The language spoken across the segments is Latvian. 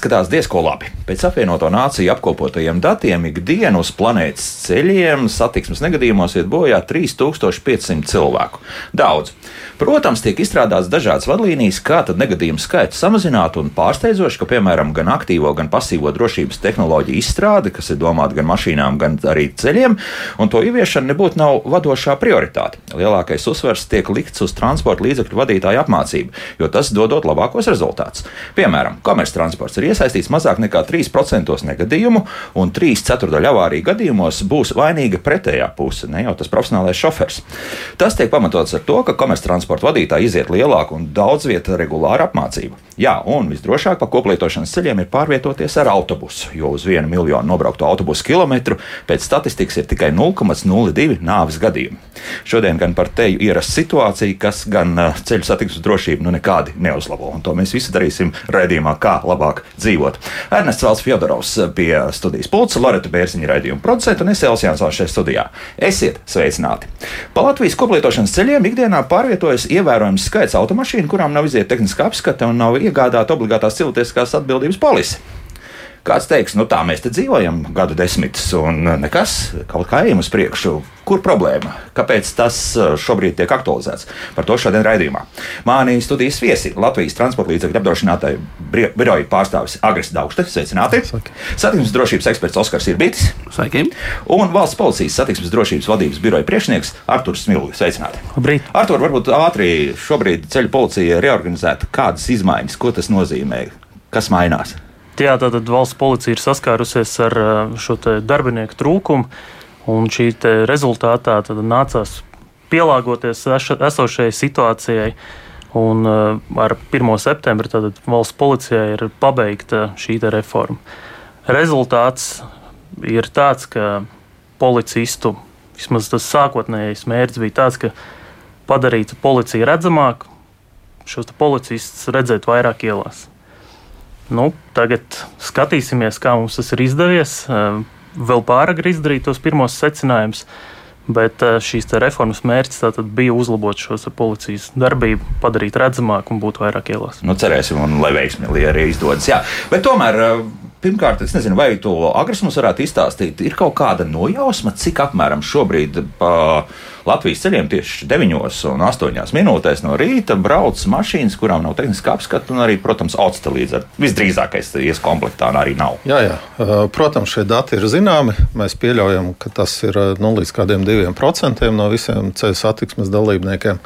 Neizskatās diezko labi. Pēc apvienoto nāciju apkopotajiem datiem ikdienu uz planētas ceļiem satiksmes negadījumos iet bojā 3500 cilvēku. Daudz. Protams, tiek izstrādāts dažādas vadlīnijas, kā tad negadījumu skaitu samazināt, un pārsteidzoši, ka, piemēram, gan aktīvo, gan pasīvo drošības tehnoloģiju izstrāde, kas ir domāta gan mašīnām, gan arī ceļiem, un to ieviešana nebūtu nav vadošā prioritāte. Lielākais uzsvers tiek likts uz transporta līdzekļu vadītāju apmācību, jo tas dodot labākos rezultātus. Piemēram, komerctransports ir iesaistīts mazāk nekā 3% negadījumu, un 3 ceturdaļu avāriju gadījumos būs vainīga pretējā puse, ne jau tas profesionālais šofers. Tas tiek pamatots ar to, ka komerctransports transporta vadītāji iziet lielāku un daudz vietu regulāru apmācību. Jā, un visdrošāk pa koplietošanas ceļiem ir pārvietoties ar autobusu, jo uz vienu miljonu nobrauktu autobusu kilometru pēc statistikas ir tikai 0,02 nāves gadījumu. Šodien gan par teju ierasta situācija, kas gan ceļu satiksmes drošību nu nekādi neuzlabo, un to mēs visi darīsim raidījumā, kā labāk dzīvot. Ernests Valds Fjodorovs pie studijas pulca, Loreta Bērziņa raidījuma producenta un es Elsijāns šeit studijā. Esiet sveicināti! Pa Latvijas koplietošanas ceļiem ikdienā pārvietojas ievērojams skaits automašīnu, kurām nav iziet tehniskā apskata un nav iegādāta obligātās cilvēciskās atbildības polise. Kāds teiks, nu tā mēs te dzīvojam gadu desmitus, un nekas, kaut kā ejam uz priekšu. Kur problēma? Kāpēc tas uh, šobrīd tiek aktualizēts? Par to šodien raidījumā. Mānī studijas viesi Latvijas transporta līdzekļu apdrošinātāju biroja pārstāvis Agris Daugšte. Sveicināti! Satiksmes drošības eksperts Oskars Irbītis. Sveiki! Un valsts policijas satiksmes drošības vadības biroja priekšnieks Arturs Smilgi. Sveicināti! Labrīt! Artur, varbūt ātri šobrīd ceļu policija reorganizēta. Kādas izmaiņas, ko tas nozīmē? Kas mainās? Jā, tātad valsts policija ir saskārusies ar šo darbinieku trūkumu, un šī rezultātā nācās pielāgoties esošajai situācijai. Un ar 1. septembri valsts policijai ir pabeigta šī reforma. Rezultāts ir tāds, ka policistu, vismaz tas sākotnējais mērķis bija tāds, ka padarīt policiju redzamāku, šos policistus redzēt vairāk ielās. Nu, tagad skatīsimies, kā mums tas ir izdevies. Vēl pārāk izdarīt tos pirmos secinājumus. Bet šīs reformas mērķis bija uzlabot šo policijas darbību, padarīt redzamāku un būt vairāk ielās. Nu, cerēsim, un lai veiksmīgi arī izdodas. Jā. Bet tomēr, pirmkārt, es nezinu, vai to agresors varētu izstāstīt. Ir kaut kāda nojausma, cik apmēram šobrīd. Pa, Latvijas ceļiem tieši 9 un 8 minūtēs no rīta brauc mašīnas, kurām nav tehniska apskata, un arī, protams, autosta līdz ar visdrīzākais ies komplektā arī nav. Jā, jā. Protams, šie dati ir zināmi. Mēs pieļaujam, ka tas ir nu, līdz kādiem diviem procentiem no visiem ceļu satiksmes dalībniekiem.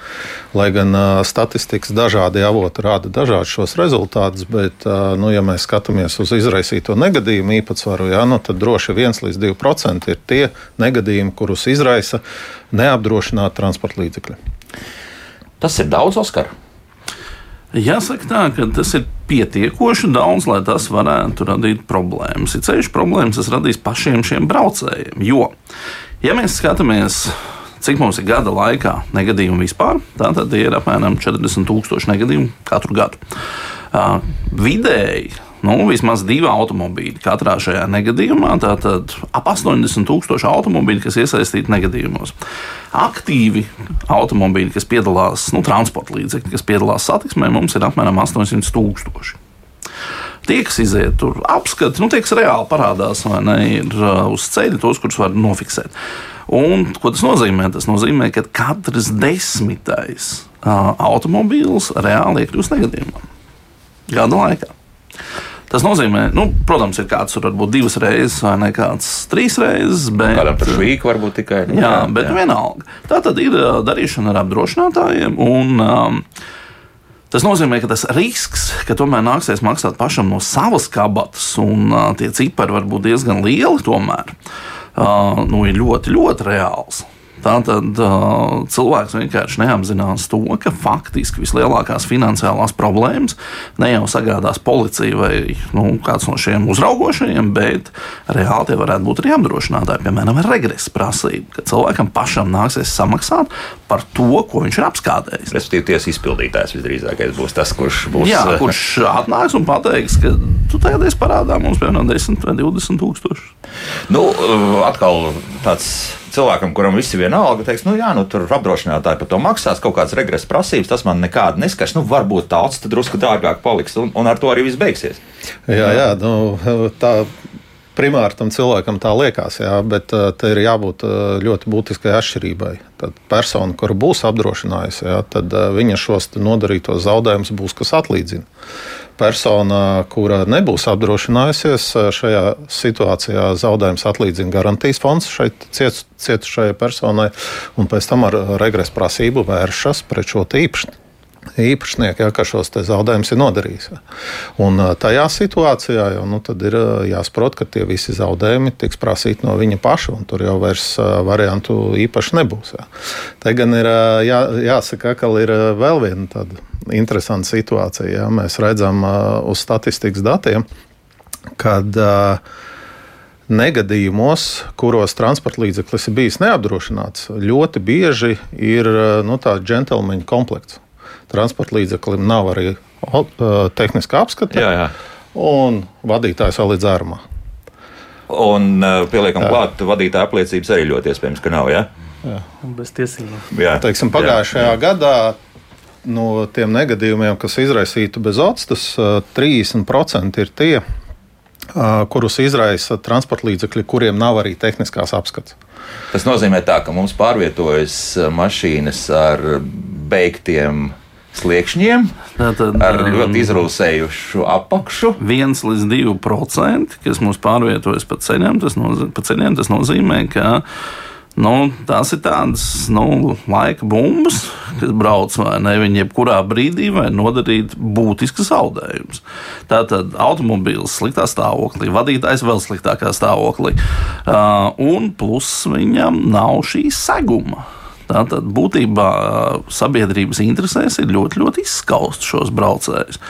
Lai gan statistikas dažādi avoti rāda dažādus šos rezultātus, bet, nu, ja mēs skatāmies uz izraisīto negadījumu īpatsvaru, jā, nu, tad droši 1 līdz 2% ir tie negadījumi, kurus izraisa neapdrošināti transporta līdzekļi. Tas ir daudz, Oskar. Jāsaka, tā, ka tas ir pietiekoši daudz, lai tas varētu radīt problēmas. Ir ceļš problēmas, tas radīs pašiem šiem braucējiem. Jo, ja mēs skatāmies, cik mums ir gada laikā negadījumu vispār, tad ir apmēram 40,000 negadījumu katru gadu. Uh, vidēji nu, vismaz divi automobīļi katrā šajā negadījumā. Tātad ap 80,000 automobīļu, kas iesaistīti negadījumos. Aktīvi automobīļi, kas piedalās, nu, transporta līdzekļi, kas piedalās satiksmē, mums ir apmēram 800,000. Tie, kas iziet tur apskati, nu, tie, kas reāli parādās, vai ne, ir uh, uz ceļa, tos, kurus var nofiksēt. Un, ko tas nozīmē? Tas nozīmē, ka katrs desmitais uh, automobīls reāli iekļūst negadījumā gada laikā. Tas nozīmē, nu, protams, ir kāds tur varbūt divas reizes vai ne kāds trīs reizes. Bet, Kādam tur švīk varbūt tikai. Nu, jā, jā, bet jā. vienalga. Tā tad ir darīšana ar apdrošinātājiem. Un, um, Tas nozīmē, ka tas risks, ka tomēr nāksies maksāt pašam no savas kabatas, un uh, tie cipari var būt diezgan lieli, tomēr uh, nu, ir ļoti, ļoti reāls. Tātad uh, cilvēks vienkārši neapzinās to, ka faktiski vislielākās finansiālās problēmas ne jau sagādās policija vai nu, kāds no šiem uzraugošajiem, bet reāli tie varētu būt arī apdrošinātāji, piemēram, regresa prasība, ka cilvēkam pašam nāksies samaksāt par to, ko viņš ir apskādējis. Respektīvi, tiesa izpildītājs visdrīzākais būs tas, kurš būs. Jā, kurš atnāks un pateiks, ka tu tagad esi parādā mums piemēram 10 vai 20 tūkstoši. Nu, atkal tāds cilvēkam, kuram viss ir vienalga, teiks, nu jā, nu tur apdrošinātāji par to maksās kaut kādas regresa prasības, tas man nekādi neskars. Nu, varbūt tāds drusku dārgāk paliks, un, un ar to arī viss beigsies. Jā, jā nu, tā primāri tam cilvēkam tā liekas, jā, bet uh, te ir jābūt uh, ļoti būtiskai atšķirībai. Tad persona, kura būs apdrošinājusi, jā, tad uh, viņa šos nodarītos zaudējumus būs kas atlīdzina. Persona, kura nebūs apdrošinājusies, šajā situācijā zaudējums atlīdzina garantijas fonds šeit cietušajai personai, un pēc tam ar regresu prasību vēršas pret šo īpašumu īpašnieki, ja, ka šos zaudējumus ir nodarījis. Un tajā situācijā jau nu, ir jāsaprot, ka tie visi zaudējumi tiks prasīti no viņa paša, un tur jau vairs variantu īpaši nebūs. Ja. Te gan ir jā, jāsaka, ka ir vēl viena tāda interesanta situācija. Ja. Mēs redzam uz statistikas datiem, kad negadījumos, kuros transporta līdzeklis ir bijis neapdrošināts, ļoti bieži ir nu, tāds džentlmeņa komplekts transporta līdzeklim nav arī tehniskā apskata. Jā, jā. Un vadītājs vēl līdz ārmā. Un uh, pieliekam jā. klāt, vadītāja apliecības arī ļoti iespējams, ka nav. Ja? Jā. Bez tiesībām. Jā, teiksim, pagājušajā jā. gadā no tiem negadījumiem, kas izraisītu bez otstas, 30% ir tie, kurus izraisa transporta līdzekļi, kuriem nav arī tehniskās apskats. Tas nozīmē, tā, ka mums pārvietojas mašīnas ar beigtiem sliekšņiem, Tātad, ar um, ļoti izrūsējušu apakšu. 1 līdz 2%, kas mums pārvietojas pa ceļiem, tas, nozīmē, pa ceļiem, tas nozīmē, ka nu, tās ir tādas nu, laika bumbas, kas brauc vai ne. Viņi jebkurā brīdī var nodarīt būtiskas zaudējumus. Tātad automobīls sliktā stāvoklī, vadītājs vēl sliktākā stāvoklī, uh, un plus viņam nav šī seguma. Tātad būtībā sabiedrības interesēs ir ļoti, ļoti izskaust šos braucējus.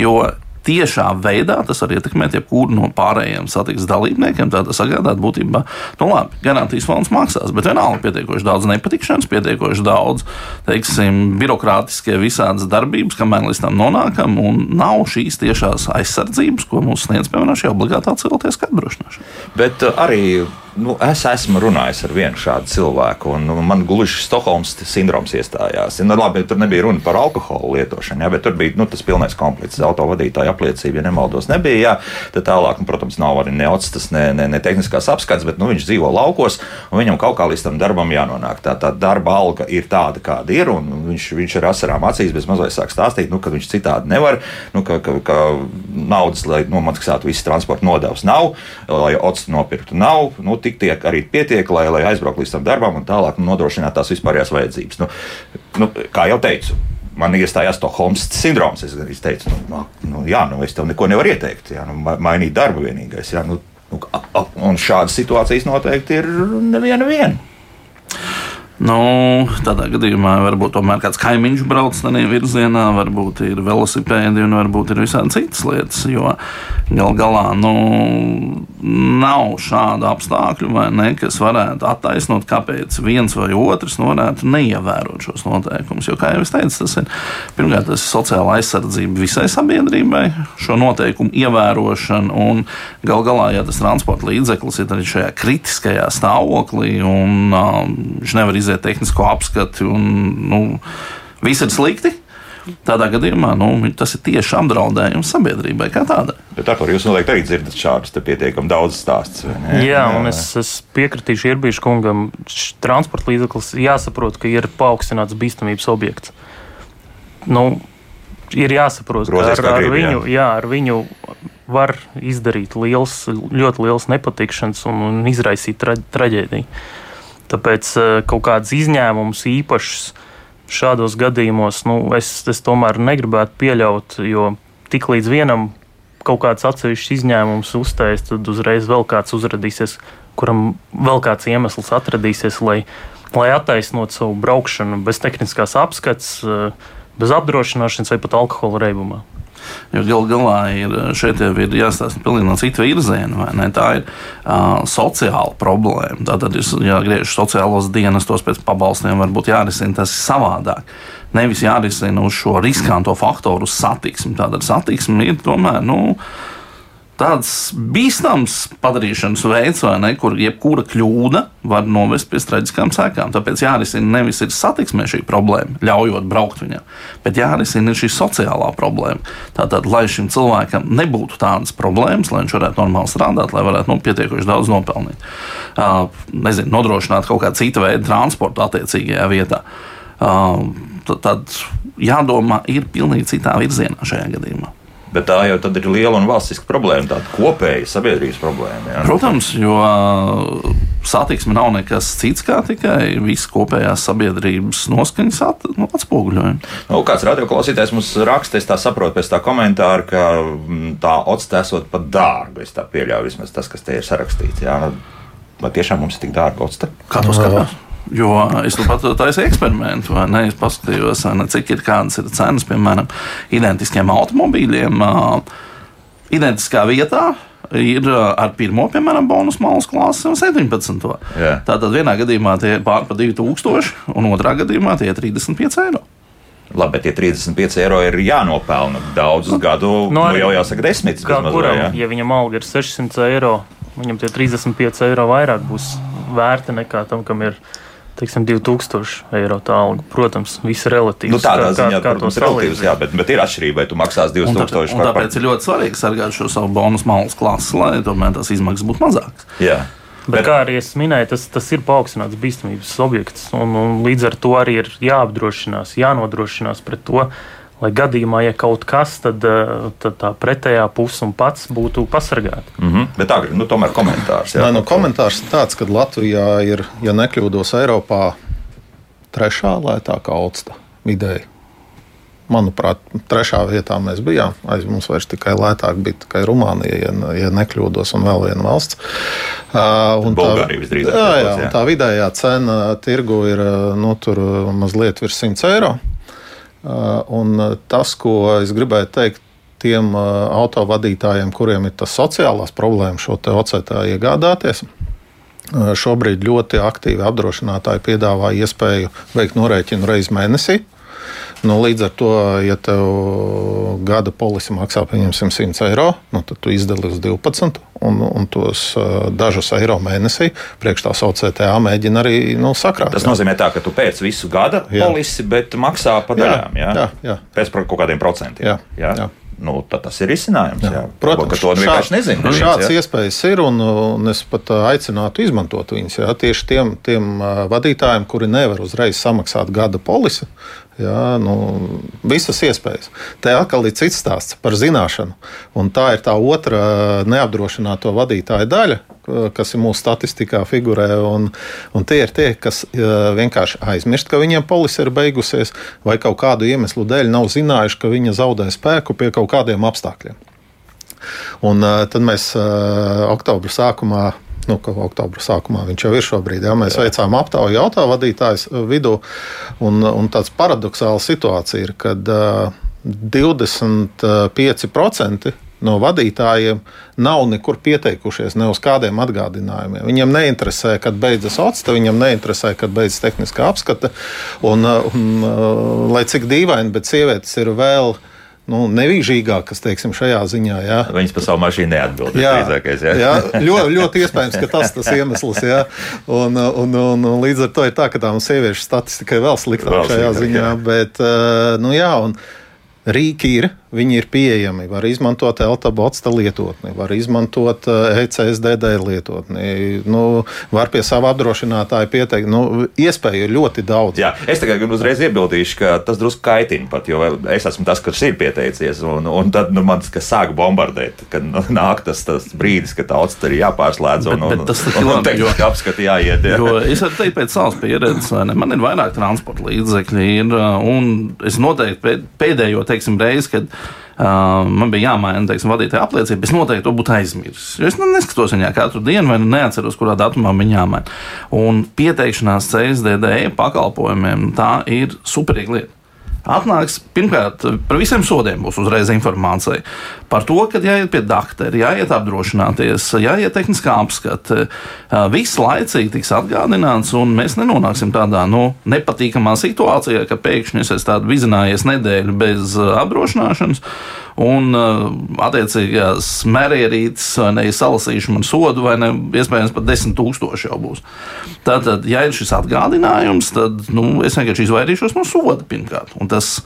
Jo tiešā veidā tas var ietekmēt jebkuru no pārējiem satiksmes dalībniekiem. Tad tas sagādāt būtībā, nu labi, garantijas fonds maksās, bet vienalga pietiekoši daudz nepatikšanas, pietiekoši daudz, teiksim, birokrātiskie visādas darbības, kamēr līdz tam nonākam, un nav šīs tiešās aizsardzības, ko mums sniedz, piemēram, šī obligātā cilvēciskā apdrošināšana. Bet arī nu, es esmu runājis ar vienu šādu cilvēku, un nu, man gluži Stokholmas sindroms iestājās. Nu, labi, tur nebija runa par alkohola lietošanu, ja, bet tur bija nu, tas pilnais komplekts. Autovadītāja apliecība, ja nemaldos, nebija. Jā. Tad tālāk, un, protams, nav arī ne otstas, ne, ne, ne tehniskās apskates, bet nu, viņš dzīvo laukos, un viņam kaut kā līdz tam darbam jānonāk. Tā, tā darba alga ir tāda, kāda ir, un viņš, viņš ar asarām acīs bez mazliet sāk stāstīt, nu, ka viņš citādi nevar, nu, ka, ka, ka naudas, lai nomaksātu visas transporta nodevas, nav, lai otstu nopirktu, nav. Nu, tik tiek arī pietiek, lai, lai aizbrauktu līdz tam darbam un tālāk nu, nodrošinātu tās vispārējās vajadzības. Nu, nu, kā jau teicu, man iestājās Stokholmas sindroms. Es, es teicu, nu, nu, jā, nu, es tev neko nevaru ieteikt. Jā, nu, mainīt darbu vienīgais. Jā, nu, nu, un šādas situācijas noteikti ir neviena. Vien. Nu, tādā gadījumā varbūt tomēr kāds kaimiņš brauc tādā virzienā, varbūt ir velosipēdi un varbūt ir visādi citas lietas. Jo gal galā nu, nav šādu apstākļu, ne, kas varētu attaisnot, kāpēc viens vai otrs varētu neievērot šos noteikumus. Jo, kā jau es teicu, tas ir pirmkārt tas ir sociāla aizsardzība visai sabiedrībai, šo noteikumu ievērošana. Un gal galā, ja tas transporta līdzeklis ir arī šajā kritiskajā stāvoklī un um, viņš nevar iziet tehnisko apskati un nu, viss ir slikti. Tādā gadījumā nu, tas ir tieši apdraudējums sabiedrībai kā tādai. Bet ar to jūs noteikti arī dzirdat šādus pietiekami daudz stāstus. Jā, un es, es piekritīšu Irbīšu kungam, transporta līdzeklis jāsaprot, ka ir paaugstināts bīstamības objekts. Nu, ir jāsaprot, ka ar, ar, ar, viņu, jā. jā, ar viņu var izdarīt liels, ļoti liels nepatikšanas un, un izraisīt tra, traģēdiju. Tāpēc eh, kaut kādas izņēmumus īpašas šādos gadījumos nu, es, es tomēr negribētu pieļaut, jo tik līdz vienam kaut kāds atsevišķs izņēmums uzstājas, tad uzreiz vēl kāds uzrādīsies, kuram vēl kāds iemesls atradīsies, lai, lai attaisnotu savu braukšanu bez tehniskās apskates, eh, bez apdrošināšanas vai pat alkohola reibumā. Jo gal galā ir, šeit jau ir jāstāsta pilnīgi no cita virziena. Tā ir uh, sociāla problēma. Tātad ir jāgriež sociālos dienestos pēc pabalstiem, varbūt jārisina tas savādāk. Nevis jārisina uz šo riskanto faktoru, uz satiksmi. Tātad satiksme ir tomēr. Nu, tāds bīstams padarīšanas veids, ne, kur jebkura kļūda var novest pie traģiskām sekām. Tāpēc jārisina nevis ir satiksmē šī problēma, ļaujot braukt viņam, bet jārisina šī sociālā problēma. Tātad, lai šim cilvēkam nebūtu tādas problēmas, lai viņš varētu normāli strādāt, lai varētu nu, pietiekoši daudz nopelnīt, uh, nezinu, nodrošināt kaut kādu citu veidu transportu attiecīgajā vietā. Uh, tad jādomā ir pilnīgi citā virzienā šajā gadījumā. Bet tā jau ir liela un valstiska problēma, tāda kopēja sabiedrības problēma. Jā. Protams, jo satiksme nav nekas cits kā tikai visas kopējās sabiedrības noskaņas at, nu, atspoguļojums. Nu, kāds radioklausītājs mums raksta, es tā saprotu pēc tā komentāra, ka mm, tā octa esot pat dārga. Es tā pieļauju, vismaz tas, kas te ir sarakstīts. Jā. Nu, vai tiešām mums ir tik dārga octa? Kā to skatās? Jo es nu pat taisu eksperimentu, vai ne? Es paskatījos, ne, cik ir kādas ir cenas, piemēram, identiskiem automobīļiem. Identiskā vietā ir ar pirmo, piemēram, bonus malas klasi un 17. Yeah. Tātad vienā gadījumā tie ir pār pa 2000, un otrā gadījumā tie ir 35 eiro. Labi, bet tie 35 eiro ir jānopelna daudzus nu, gadu, nu, nu jau jāsaka, desmit. Vai, ja? ja viņam alga ir 600 eiro, viņam tie 35 eiro vairāk būs vērti nekā tam, kam ir teiksim, 2000 eiro tā alga. Protams, viss ir relatīvs. Nu, tādā kā, ziņā, kā, protams, relatīvs, jā, bet, bet ir atšķirība, vai tu maksās 2000 un tāpēc, tāpēc ir ļoti svarīgi sargāt šo savu bonus malas klasi, lai tomēr tās izmaksas būtu mazākas. Jā. Bet, bet, kā arī es minēju, tas, tas ir paaugstināts bīstamības objekts. Un, un līdz ar to arī ir jāapdrošinās, jānodrošinās pret to, lai gadījumā, ja kaut kas, tad, eh, tad tā pretējā puse un pats būtu pasargāti. Mm -hmm. Bet tā ir nu, tomēr komentārs. Jā, Nē, nu, komentārs ir tāds, ka Latvijā ir, ja nekļūdos, Eiropā trešā lētākā augsta vidēji. Manuprāt, trešā vietā mēs bijām. Aiz mums vairs tikai lētāk bija tikai Rumānija, ja, ja nekļūdos, un vēl viena valsts. Uh, Bulgārija visdrīzāk. Jā, jā, jā. tā vidējā cena tirgu ir nu, mazliet virs 100 eiro. Uh, un uh, tas, ko es gribēju teikt tiem uh, autovadītājiem, kuriem ir tas sociālās problēmas, šo ocetā iegādāties. Šobrīd ļoti aktīvi apdrošinātāji piedāvā iespēju veikt norēķinu reizi mēnesī. Nu, līdz ar to, ja tev gada polisi maksā pieņemsim 100 eiro, nu, tad tu izdali uz 12 un, un tos uh, dažus eiro mēnesī priekš tā OCTA mēģina arī nu, sakrāt. Tas jā. nozīmē, tā, ka tu pēc visu gada jā. polisi, bet maksā pa daļām. Jā, jā, jā. Pēc kaut kādiem procentiem. Jā, jā. jā nu, tas ir izcinājums. Jā. Jā. Protams, ka to vienkārši nezinu. Neviens, šāds jā. iespējas ir, un, un es pat aicinātu izmantot viņas. Jā. Tieši tiem, tiem vadītājiem, kuri nevar uzreiz samaksāt gada polisi, Jā, nu, visas iespējas. Te atkal ir cits stāsts par zināšanu. Un tā ir tā otra neapdrošināto vadītāja daļa, kas ir mūsu statistikā figurē. Un, un tie ir tie, kas vienkārši aizmirst, ka viņiem polise ir beigusies, vai kaut kādu iemeslu dēļ nav zinājuši, ka viņa zaudē spēku pie kaut kādiem apstākļiem. Un tad mēs oktobra sākumā nu, ka oktobra sākumā viņš jau ir šobrīd. Jā, mēs jā. veicām aptauju autovadītājs uh, vidū, un, un tāds paradoxāls situācija ir, kad uh, 25% no vadītājiem nav nekur pieteikušies, ne uz kādiem atgādinājumiem. Viņiem neinteresē, kad beidzas octa, viņam neinteresē, kad beidzas tehniskā apskate. Un, uh, un, uh, lai cik dīvaini, bet sievietes ir vēl nu, nevīžīgākas, teiksim, šajā ziņā. Jā. Viņas par savu mašīnu neatbild. Jā, līdzākais, jā. jā ļoti, ļoti iespējams, ka tas ir tas iemesls. Jā. Un, un, un, un līdz ar to ir tā, ka tām sieviešu statistika ir vēl sliktāka šajā sliktāk, ziņā. Jā. Bet, eh, nu, jā, un, Rīki ir, viņi ir pieejami. Var izmantot Eltabotsta lietotni, var izmantot ECSDD eh, e lietotni. Nu, var pie sava apdrošinātāja pieteikt. Nu, iespēju ir ļoti daudz. Jā, es tikai uzreiz iebildīšu, ka tas drusku kaitina pat, jo es esmu tas, kas ir pieteicies. Un, un tad nu, man tas sāk bombardēt, kad nu, nāk tas, tas brīdis, kad tāds ir jāpārslēdz un, bet, bet tas ir labi. Jo, apskati jāiet. Jā. Jo es varu teikt pēc savas pieredzes, man ir vairāk transporta līdzekļi, ir, un es noteikti pēdējo teiksim, reizi, kad uh, man bija jāmaina teiksim, vadītāja apliecība, es noteikti to būtu aizmirsis. Es nu, neskatos viņā katru dienu, vai nu neatceros, kurā datumā viņa jāmaina. Un pieteikšanās CSDD pakalpojumiem tā ir superīga lieta. Atnāks, pirmkārt, par visiem sodiem būs uzreiz informācija par to, ka jāiet pie doktora, jāiet apdrošināties, jāiet tehniskā apskate. Viss laicīgi tiks atgādināts, un mēs nenonāksim tādā nu, nepatīkamā situācijā, ka pēkšņi es esmu vizinājies nedēļu bez apdrošināšanas. Un uh, attiecīgās mērierītes vai ne salasīšu man sodu, vai ne iespējams pat 10 tūkstoši jau būs. Tātad, ja ir šis atgādinājums, tad nu, es vienkārši izvairīšos no soda pirmkārt. Un tas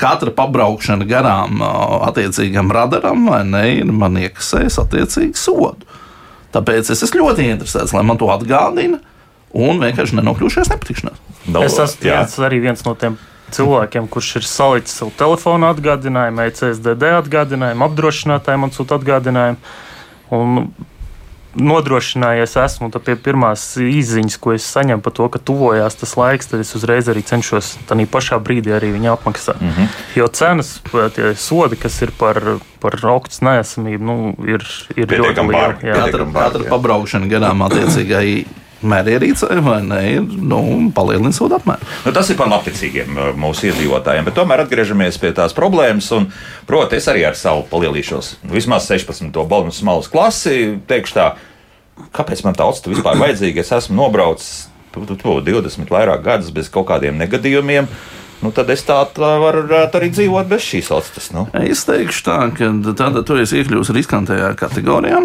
katra pabraukšana garām attiecīgam radaram vai ne, man iekasēs attiecīgi sodu. Tāpēc es esmu ļoti interesēts, lai man to atgādina un vienkārši nenokļūšos nepatikšanās. No, es esmu viens, arī viens no tiem cilvēkiem, kurš ir salicis savu telefonu atgādinājumu, ECSDD atgādinājumu, apdrošinātājiem man sūta atgādinājumu. Un nodrošinājies esmu pie pirmās izziņas, ko es saņemu par to, ka tuvojās tas laiks, tad es uzreiz arī cenšos tādā pašā brīdī arī viņu apmaksāt. Mm -hmm. Jo cenas, tie sodi, kas ir par, par augstu neesamību, nu, ir, ir ļoti liela. Katra, katra pabraukšana garām attiecīgai mērierīcei vai ne, nu, palielina sodu apmēru. Nu, tas ir par labticīgiem uh, mūsu iedzīvotājiem, bet tomēr atgriežamies pie tās problēmas. Un, proti, es arī ar savu palielīšos vismaz 16. balnu smalas klasi, teikšu tā, kāpēc man tā austa vispār vajadzīga? Es esmu nobraucis 20 vairāk gadus bez kaut kādiem negadījumiem. Nu, tad es tā, tā varu arī dzīvot bez šīs ostas. Nu. Es teikšu, tā, ka tāda tu esi iekļuvusi riskantajā kategorijā,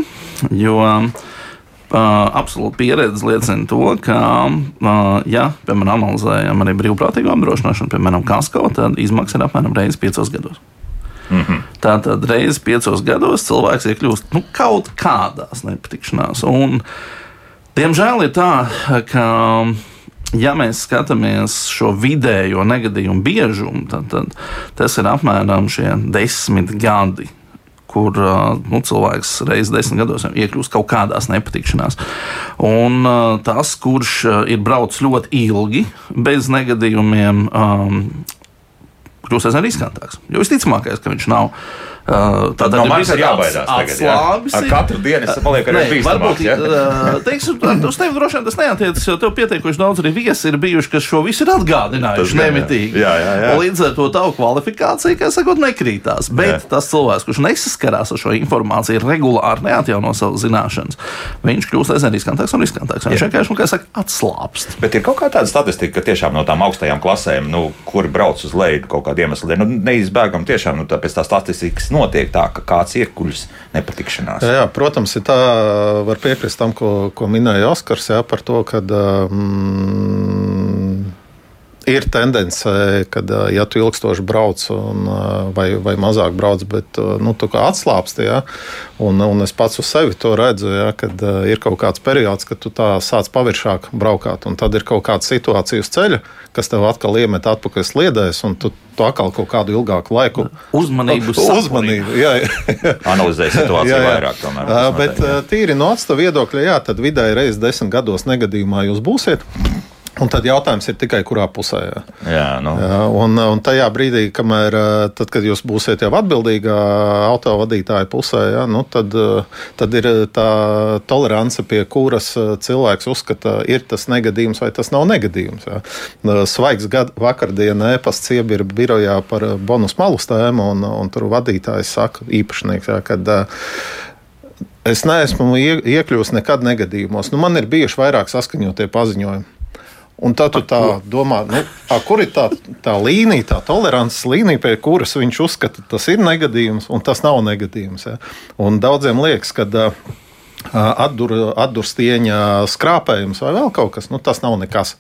jo uh, absolūti pieredze liecina to, ka, ja, piemēram, analizējam arī brīvprātīgo apdrošināšanu, piemēram, Kasko, tad izmaksas ir apmēram reizes piecos gados. Mm -hmm. Tātad reizes piecos gados cilvēks iekļūst nu, kaut kādās nepatikšanās. Un, diemžēl ir tā, ka ja mēs skatāmies šo vidējo negadījumu biežumu, tad, tad tas ir apmēram desmit gadi. Kur nu, cilvēks reizes desmit gados iekļūst kaut kādās nepatikšanās. Un tas, kurš ir braucis ļoti ilgi bez negadījumiem, um, kļūst aizvien riskantāks. Jo visticamākais, ka viņš nav Tad no manis ir jābaidās. Tagad, jā. Ar katru dienu es palieku arī bīstamāk. Ja? Teiksim, uz tevi droši vien tas neatiecas, jo tev pietiekuši daudz arī viesi ir bijuši, kas šo visu ir atgādinājuši nemitīgi. Jā, jā, jā. Līdz ar to tavu kvalifikāciju, kā sakot, nekrītās. Bet jā. tas cilvēks, kurš nesaskarās ar šo informāciju, regulāri neatjauno savu zināšanas, viņš kļūst aizvien riskantāks un riskantāks. Viņš vienkārši, nu, kā saka, atslābst. Bet ir kaut kā tāda statistika, ka tiešām no tām augstajām klasēm, nu, kuri brauc uz leju kaut kādu iemeslu dēļ, nu, neizbēgam tiešām nu, tā, pēc tā statistikas notiek tā, ka kāds iekuļas nepatikšanās. Jā, jā, protams, ir tā, var piekrist tam, ko, ko minēja Oskars, jā, par to, ka. Mm, ir tendence, ka, ja tu ilgstoši brauc un, vai, vai mazāk brauc, bet nu, tu kā atslābsti, ja, un, un es pats uz sevi to redzu, ja, kad ir kaut kāds periods, kad tu tā sāc paviršāk braukāt, un tad ir kaut kāda situācija uz ceļa, kas tev atkal iemet atpakaļ sliedēs, un tu, tu atkal kaut kādu ilgāku laiku uzmanību, uzmanību jā, jā. analizē situāciju jā, jā. vairāk. Tomēr, bet noteikti, tīri no atstava viedokļa, jā, tad vidēji reizes desmit gados negadījumā jūs būsiet. Un tad jautājums ir tikai, kurā pusē. Jā. Jā, nu. jā, un, un tajā brīdī, kamēr, tad, kad jūs būsiet jau atbildīgā autovadītāja pusē, jā, nu, tad, tad ir tā tolerance, pie kuras cilvēks uzskata, ir tas negadījums vai tas nav negadījums. Jā. Svaigs gad, vakardienas e-pasts iebira birojā par bonus malus tēmu, un, un tur vadītājs saka, īpašnieks, jā, kad es neesmu iekļuvis nekad negadījumos. Nu, man ir bijuši vairāk saskaņotie paziņojumi. Un tad tu tā domā, nu, a, kur ir tā, tā līnija, tā tolerances līnija, pie kuras viņš uzskata, tas ir negadījums un tas nav negadījums. Ja? Un daudziem liekas, ka atdur, atdurstieņa skrāpējums vai vēl kaut kas, nu, tas nav nekas.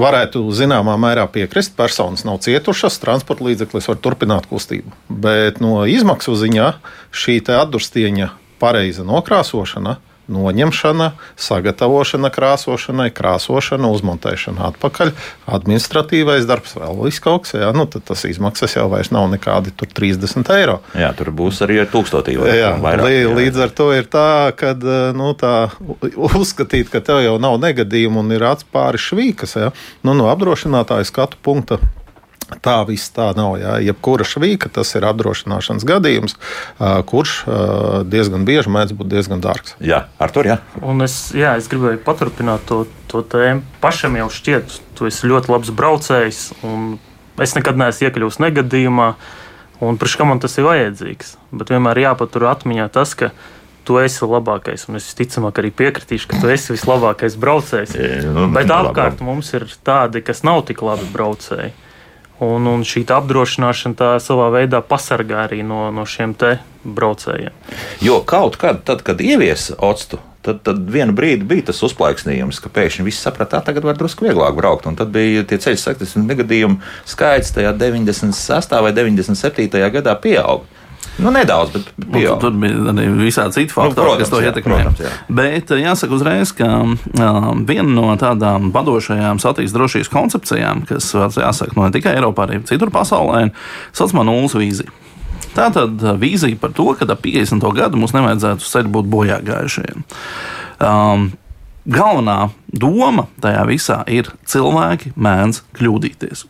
Varētu zināmā mērā piekrist, personas nav cietušas, transporta līdzeklis var turpināt kustību. Bet no izmaksu ziņā šī atdurstieņa pareiza nokrāsošana noņemšana, sagatavošana krāsošanai, krāsošana, uzmontēšana atpakaļ, administratīvais darbs, vēl kaut kas. Jā, nu, tas izmaksas jau vairs nav nekādi 30 eiro. Jā, tur būs arī tūkstotī vai jā, vairāk. Lī, jā. Līdz ar to ir tā, ka nu, tā, uzskatīt, ka tev jau nav negadījumu un ir acis pāri švīkas, jā, nu, no apdrošinātāja skatu punkta Tā viss tā nav. Jā. Jebkura švīka tas ir apdrošināšanas gadījums, kurš diezgan bieži mēdz būt diezgan dārgs. Jā, ar to jā. Un es, jā, es gribēju paturpināt to, to tēmu. Pašam jau šķiet, tu esi ļoti labs braucējs, un es nekad neesmu iekļuvis negadījumā. Un priekš kam man tas ir vajadzīgs? Bet vienmēr jāpatur atmiņā tas, ka tu esi labākais. Un es visticamāk arī piekritīšu, ka tu esi vislabākais braucējs. Jā, nu, Bet apkārt mums ir tādi, kas nav tik labi braucēji. Un, un šī apdrošināšana savā veidā pasargā arī no, no šiem braucējiem. Jo kaut kad, tad, kad ieviesa octu, tad, tad vienu brīdi bija tas uzplaiksnījums, ka pēkšņi viss saprata, ka tagad var drusku vieglāk braukt. Un tad bija tie ceļu satiksmes negadījumu skaits tajā 96. vai 97. gadā pieauga. Nu, nedaudz, bet nu, tur bija arī visādi citi faktori, nu, protams, kas to ietekmēja. Bet eh, jāsaka uzreiz, ka uh, viena no tādām vadošajām satiksmes drošības koncepcijām, kas jāsaka no ne tikai Eiropā, arī citur pasaulē, ir saucamā nulles vīzija. Tā tad vīzija par to, ka ap 50. gadu mums nevajadzētu uz ceļa būt bojā gājušajiem. Um, galvenā doma tajā visā ir cilvēki mēdz kļūdīties.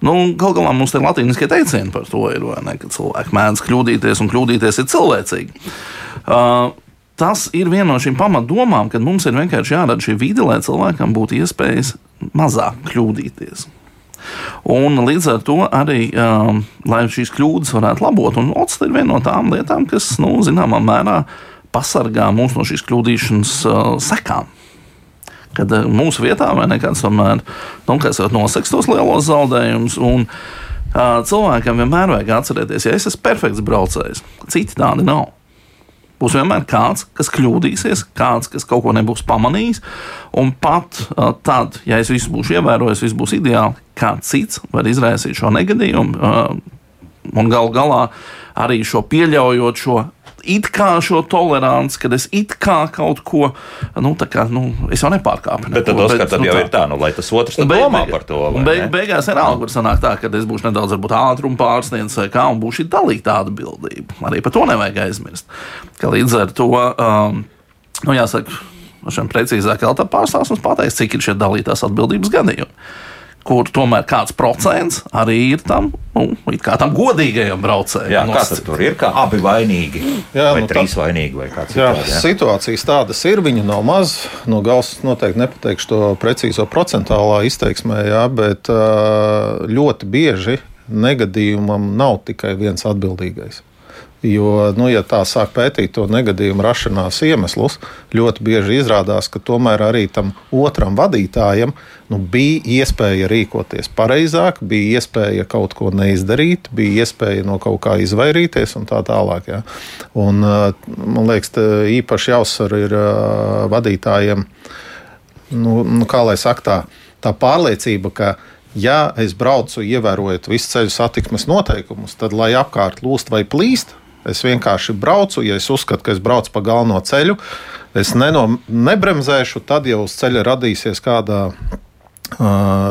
Nu, Galu galā mums ir latīniskie teicieni par to, ir, ne, ka cilvēki mēdz kļūdīties, un kļūdīties ir cilvēcīgi. Uh, tas ir viena no šīm pamatdomām, kad mums ir vienkārši jārada šī vide, lai cilvēkam būtu iespējas mazāk kļūdīties. Un līdz ar to arī, um, lai šīs kļūdas varētu labot, un OCT ir viena no tām lietām, kas, nu, zināmā mērā, pasargā mūs no šīs kļūdīšanas uh, sekām kad eh, mūsu vietā vai nekāds tomēr nu, noseks tos lielos zaudējumus. Uh, cilvēkam vienmēr vajag atcerēties, ja es esmu perfekts braucējs, citi tādi nav. Būs vienmēr kāds, kas kļūdīsies, kāds, kas kaut ko nebūs pamanījis. Un pat uh, tad, ja es visu būšu ievērojis, viss būs ideāli, kāds cits var izraisīt šo negadījumu. Uh, un gal galā arī šo pieļaujot šo it kā šo toleranci, kad es it kā kaut ko, nu, tā kā, nu, es jau nepārkāpu. Bet tad, Oskar, tad nu, jau tā. ir tā, nu, lai tas otrs beig, domā par to. Beig, beigās ir alga, kur sanāk tā, ka es būšu nedaudz, varbūt, ātrumu pārsniedzis vai kā, un būšu dalīta atbildība. Arī par to nevajag aizmirst. Ka līdz ar to, um, nu, jāsaka, šiem precīzāk, Elta pārstāvs mums pateiks, cik ir šie dalītās atbildības gadījumi kur tomēr kāds procents arī ir tam, nu, tam godīgajam braucējam. Jā, kas tur ir? Kā abi vainīgi, jā, vai nu, trīs tā, vainīgi, vai kāds jā, cits. Situācijas tādas ir, viņu nav maz. No gals noteikti nepateikšu to precīzo procentālā izteiksmē, jā, bet ļoti bieži negadījumam nav tikai viens atbildīgais. Jo, nu, ja tā sāk pētīt to negadījumu rašanās iemeslus, ļoti bieži izrādās, ka tomēr arī tam otram vadītājam nu, bija iespēja rīkoties pareizāk, bija iespēja kaut ko neizdarīt, bija iespēja no kaut kā izvairīties un tā tālāk. Ja. Un, man liekas, īpaši jāuzsver ir vadītājiem, nu, nu, kā lai saka, tā, tā pārliecība, ka ja es braucu, ievērojot visu ceļu satiksmes noteikumus, tad, lai apkārt lūst vai plīst, Es vienkārši braucu, ja es uzskatu, ka es braucu pa galveno ceļu, es neno, nebremzēšu, tad jau uz ceļa radīsies kāda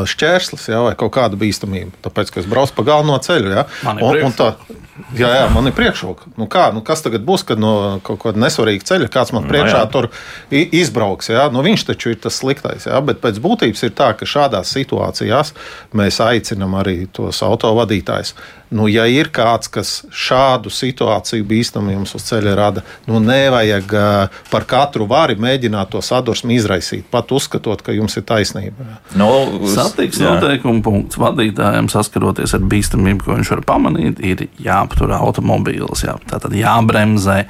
šķērslis ja, vai kaut kāda bīstamība. Tāpēc, ka es braucu pa galveno ceļu. Ja, un, un tā, jā, jā, man ir priekšroka. Nu kā, nu kas tagad būs, kad no kaut kāda nesvarīga ceļa kāds man nu priekšā no, tur izbrauks? Ja? Nu, viņš taču ir tas sliktais. Ja? Bet pēc būtības ir tā, ka šādās situācijās mēs aicinām arī tos autovadītājus Nu, ja ir kāds, kas šādu situāciju bīstamu jums uz ceļa rada, nu, nevajag par katru vari mēģināt to sadursmi izraisīt, pat uzskatot, ka jums ir taisnība. No, nu, Satiksmes noteikuma punkts vadītājiem saskaroties ar bīstamību, ko viņš var pamanīt, ir jāaptur automobīls, jā, tātad jābremzē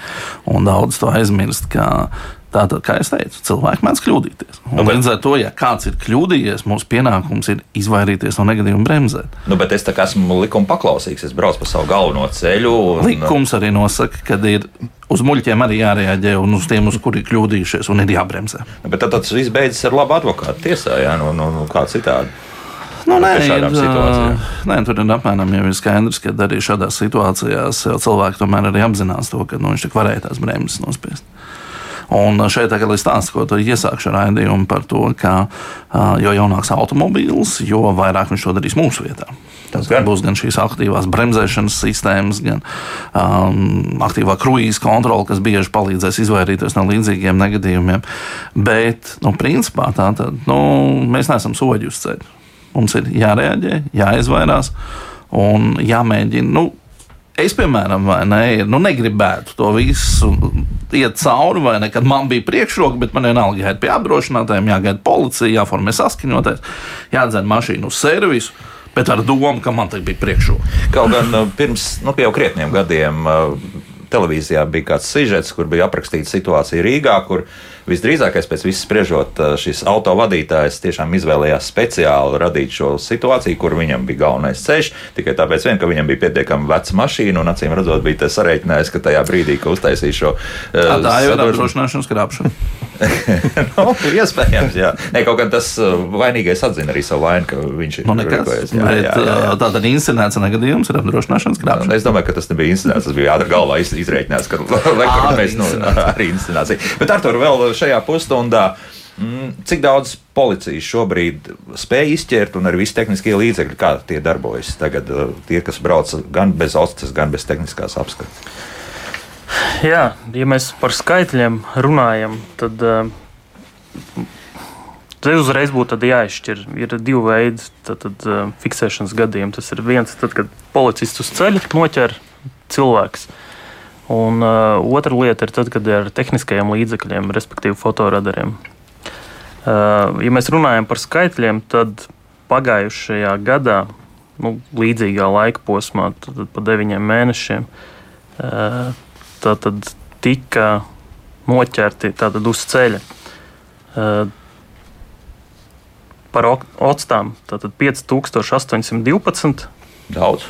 un daudz to aizmirst. Tātad, kā jau teicu, cilvēki mēdz kļūdīties. Un nu, bet, līdz ar to, ja kāds ir kļūdījies, mūsu pienākums ir izvairīties no negadījuma bremzēt. Nu, bet es esmu likuma paklausīgs, es braucu pa savu galveno ceļu. Un... Likums arī nosaka, ka ir uz muļķiem arī jārēģē un uz tiem, uz kuriem kļūdījušies, un ir jābremzē. Nu, bet tad tas viss beidzas ar labu advokātu tiesā, jā, no, no, no kā citādi. Nu, nē, ir, nē, tur ir apmēram jau ir skaidrs, ka arī šādās situācijās cilvēki tomēr arī apzinās to, ka nu, viņš tik varēja tās bremzes nospiest. Un šeit tagad es stāstu, ko tu iesākšu raidījumu par to, ka jo jaunāks automobīls, jo vairāk viņš to darīs mūsu vietā. Tas gan. būs gan šīs aktīvās bremzēšanas sistēmas, gan um, aktīvā kruīza kontrole, kas bieži palīdzēs izvairīties no līdzīgiem negadījumiem. Bet, nu, principā, tā tad nu, mēs neesam soļi uz ceļa. Mums ir jārēģē, jāizvairās un jāmēģina. Nu, Es, piemēram, ne, nu, negribētu to visu iet cauri, vai ne, kad man bija priekšroka, bet man vienalga jāiet pie apdrošinātājiem, jāgaida policija, jāformē saskaņoties, jādzer mašīnu uz servisu. Bet ar domu, ka man te bija priekšroka. Kaut gan uh, pirms nu, jau krietniem gadiem uh, televīzijā bija kāds sižets, kur bija aprakstīta situācija Rīgā, kur visdrīzākais pēc viss spriežot, šis autovadītājs tiešām izvēlējās speciāli radīt šo situāciju, kur viņam bija galvenais ceļš. Tikai tāpēc, vien, ka viņam bija pietiekami veca mašīna un acīm redzot, bija sarēķinājis, ka tajā brīdī, kad uztaisīs šo tā, tā jau ir apdrošināšanas krāpšana. nu, iespējams, jā. Ne, kaut gan tas vainīgais atzina arī savu vainu, ka viņš ir nu, jā, jā. Tātad inscenēts negadījums ir apdrošināšanas krāpšana. Es domāju, ka tas nebija inscenēts, tas bija ātri galvā izreikināts, ka mēs nu, arī inscenācija. Bet ar to vēl šajā pusstundā. Mm, cik daudz policijas šobrīd spēj izķert un ar visu tehniskie līdzekļi, kā tie darbojas tagad, tie, kas brauc gan bez ostas, gan bez tehniskās apskates? Jā, ja mēs par skaitļiem runājam, tad uh, te uzreiz būtu jāizšķir. Ir divi veidi tad, tad, uh, fiksēšanas gadījumi. Tas ir viens, tad, kad policists uz ceļa noķer cilvēks. Un uh, otra lieta ir tad, kad ir ar tehniskajiem līdzekļiem, respektīvi fotoradariem. Uh, ja mēs runājam par skaitļiem, tad pagājušajā gadā, nu, līdzīgā laika posmā, tad, tad pa deviņiem mēnešiem, uh, tātad tika noķerti tātad uz ceļa. Uh, par octām tātad 5812. Daudz.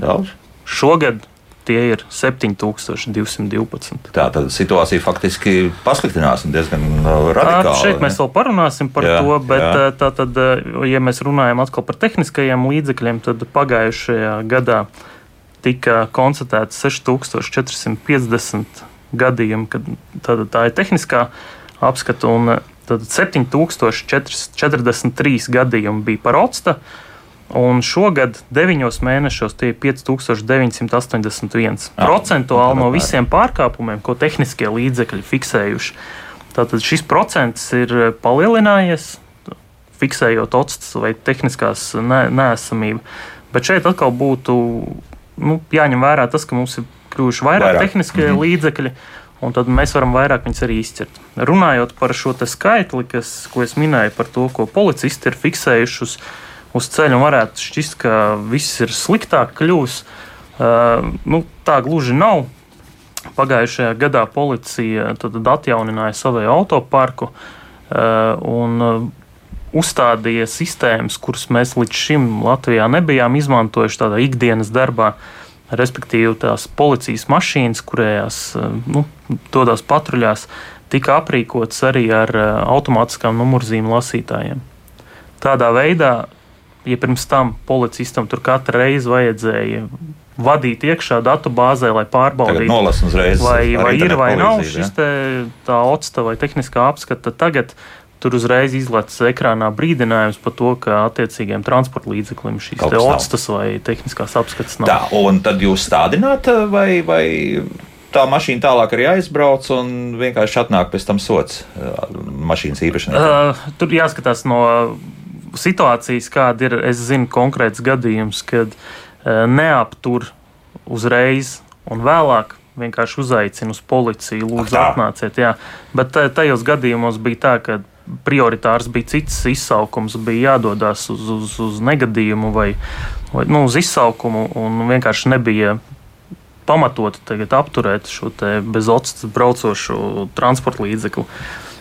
Daudz. Šogad tie ir 7212. Tā tad situācija faktiski pasliktinās diezgan uh, radikāli. Tā, šeit mēs vēl parunāsim par jā, to, bet jā. tā tad, ja mēs runājam atkal par tehniskajiem līdzekļiem, tad pagājušajā gadā tika konstatēts 6450 gadījumi, kad tā, tā ir tehniskā apskata, un tad 7043 gadījumi bija par octa. Un šogad, 9 mēnešos, tie ir 5981. Ah, procentuāli no visiem pārkāpumiem, ko tehniskie līdzekļi fiksējuši. Tātad šis procents ir palielinājies, fiksējot otstas vai tehniskās nēsamību. Bet šeit atkal būtu nu, jāņem vērā tas, ka mums ir kļuvuši vairāk, vairāk. tehniskie -hmm. līdzekļi. Un tad mēs varam vairāk viņus arī izķert. Runājot par šo skaitli, kas, ko es minēju, par to, ko policisti ir fiksējuši uz uz ceļa un varētu šķist, ka viss ir sliktāk kļūs. Uh, nu, tā gluži nav. Pagājušajā gadā policija atjaunināja savu autoparku uh, un uzstādīja sistēmas, kuras mēs līdz šim Latvijā nebijām izmantojuši tādā ikdienas darbā. Respektīvi, tās policijas mašīnas, kurējās nu, dodas patruļās, tika aprīkotas arī ar automātiskām numurzīm lasītājiem. Tādā veidā ja pirms tam policistam tur katru reizi vajadzēja vadīt iekšā datu bāzē, lai pārbaudītu, uzreiz, vai, vai ir vai nav šis te, tā otsta vai tehniskā apskata. Tagad tur uzreiz izlaists ekrānā brīdinājums par to, ka attiecīgiem transporta līdzeklim šīs otstas vai tehniskās apskates nav. Tā, un tad jūs stādināt vai, vai tā mašīna tālāk arī aizbrauc un vienkārši atnāk pēc tam sots mašīnas īpašniekam? Uh, tur jāskatās no situācijas, kāda ir, es zinu konkrēts gadījums, kad uh, neaptur uzreiz un vēlāk vienkārši uzaicina uz policiju, lūdzu, atnāciet. Jā. Bet tajos gadījumos bija tā, ka prioritārs bija cits izsaukums, bija jādodas uz, uz, uz negadījumu vai, vai nu, uz izsaukumu, un vienkārši nebija pamatoti apturēt šo bez otstas braucošu transporta līdzekli.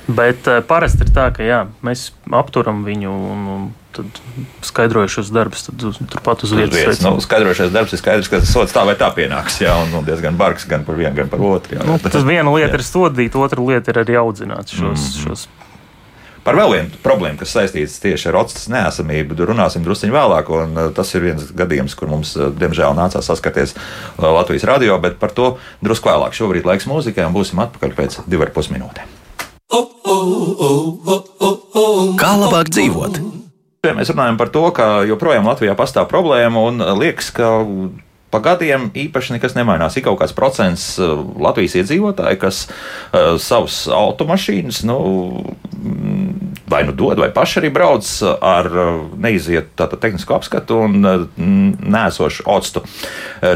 Bet uh, parasti ir tā, ka jā, mēs apturam viņu un, un tad skaidrojušos darbus turpat uz vietas. vietas. Nu, skaidrojušais darbs ir skaidrs, ka tas sots tā vai tā pienāks. Jā, un, un diezgan bargs gan par vienu, gan par otru. Jā, nu, tas viena lieta jā. ir sodīt, otra lieta ir arī audzināt šos. Mm -hmm. šos Par vēl vienu problēmu, kas saistīts tieši ar otstas neesamību, runāsim druskuļi vēlāk. Tas ir viens gadījums, kur mums, diemžēl, nācās saskarties Latvijas radio, bet par to drusku vēlāk. Šobrīd laiks mūzikai un būsim atpakaļ pēc divām pusminūtēm. Kā labāk dzīvot? Mēs runājam par to, ka joprojām Latvijā pastāv problēma un liekas, ka pa gadiem īpaši nekas nemainās. Ir kaut kāds procents uh, Latvijas iedzīvotāji, kas uh, savus automašīnas nu, vai nu dod, vai paši arī brauc ar uh, neiziet tātad tehnisko apskatu un uh, nēsošu octu.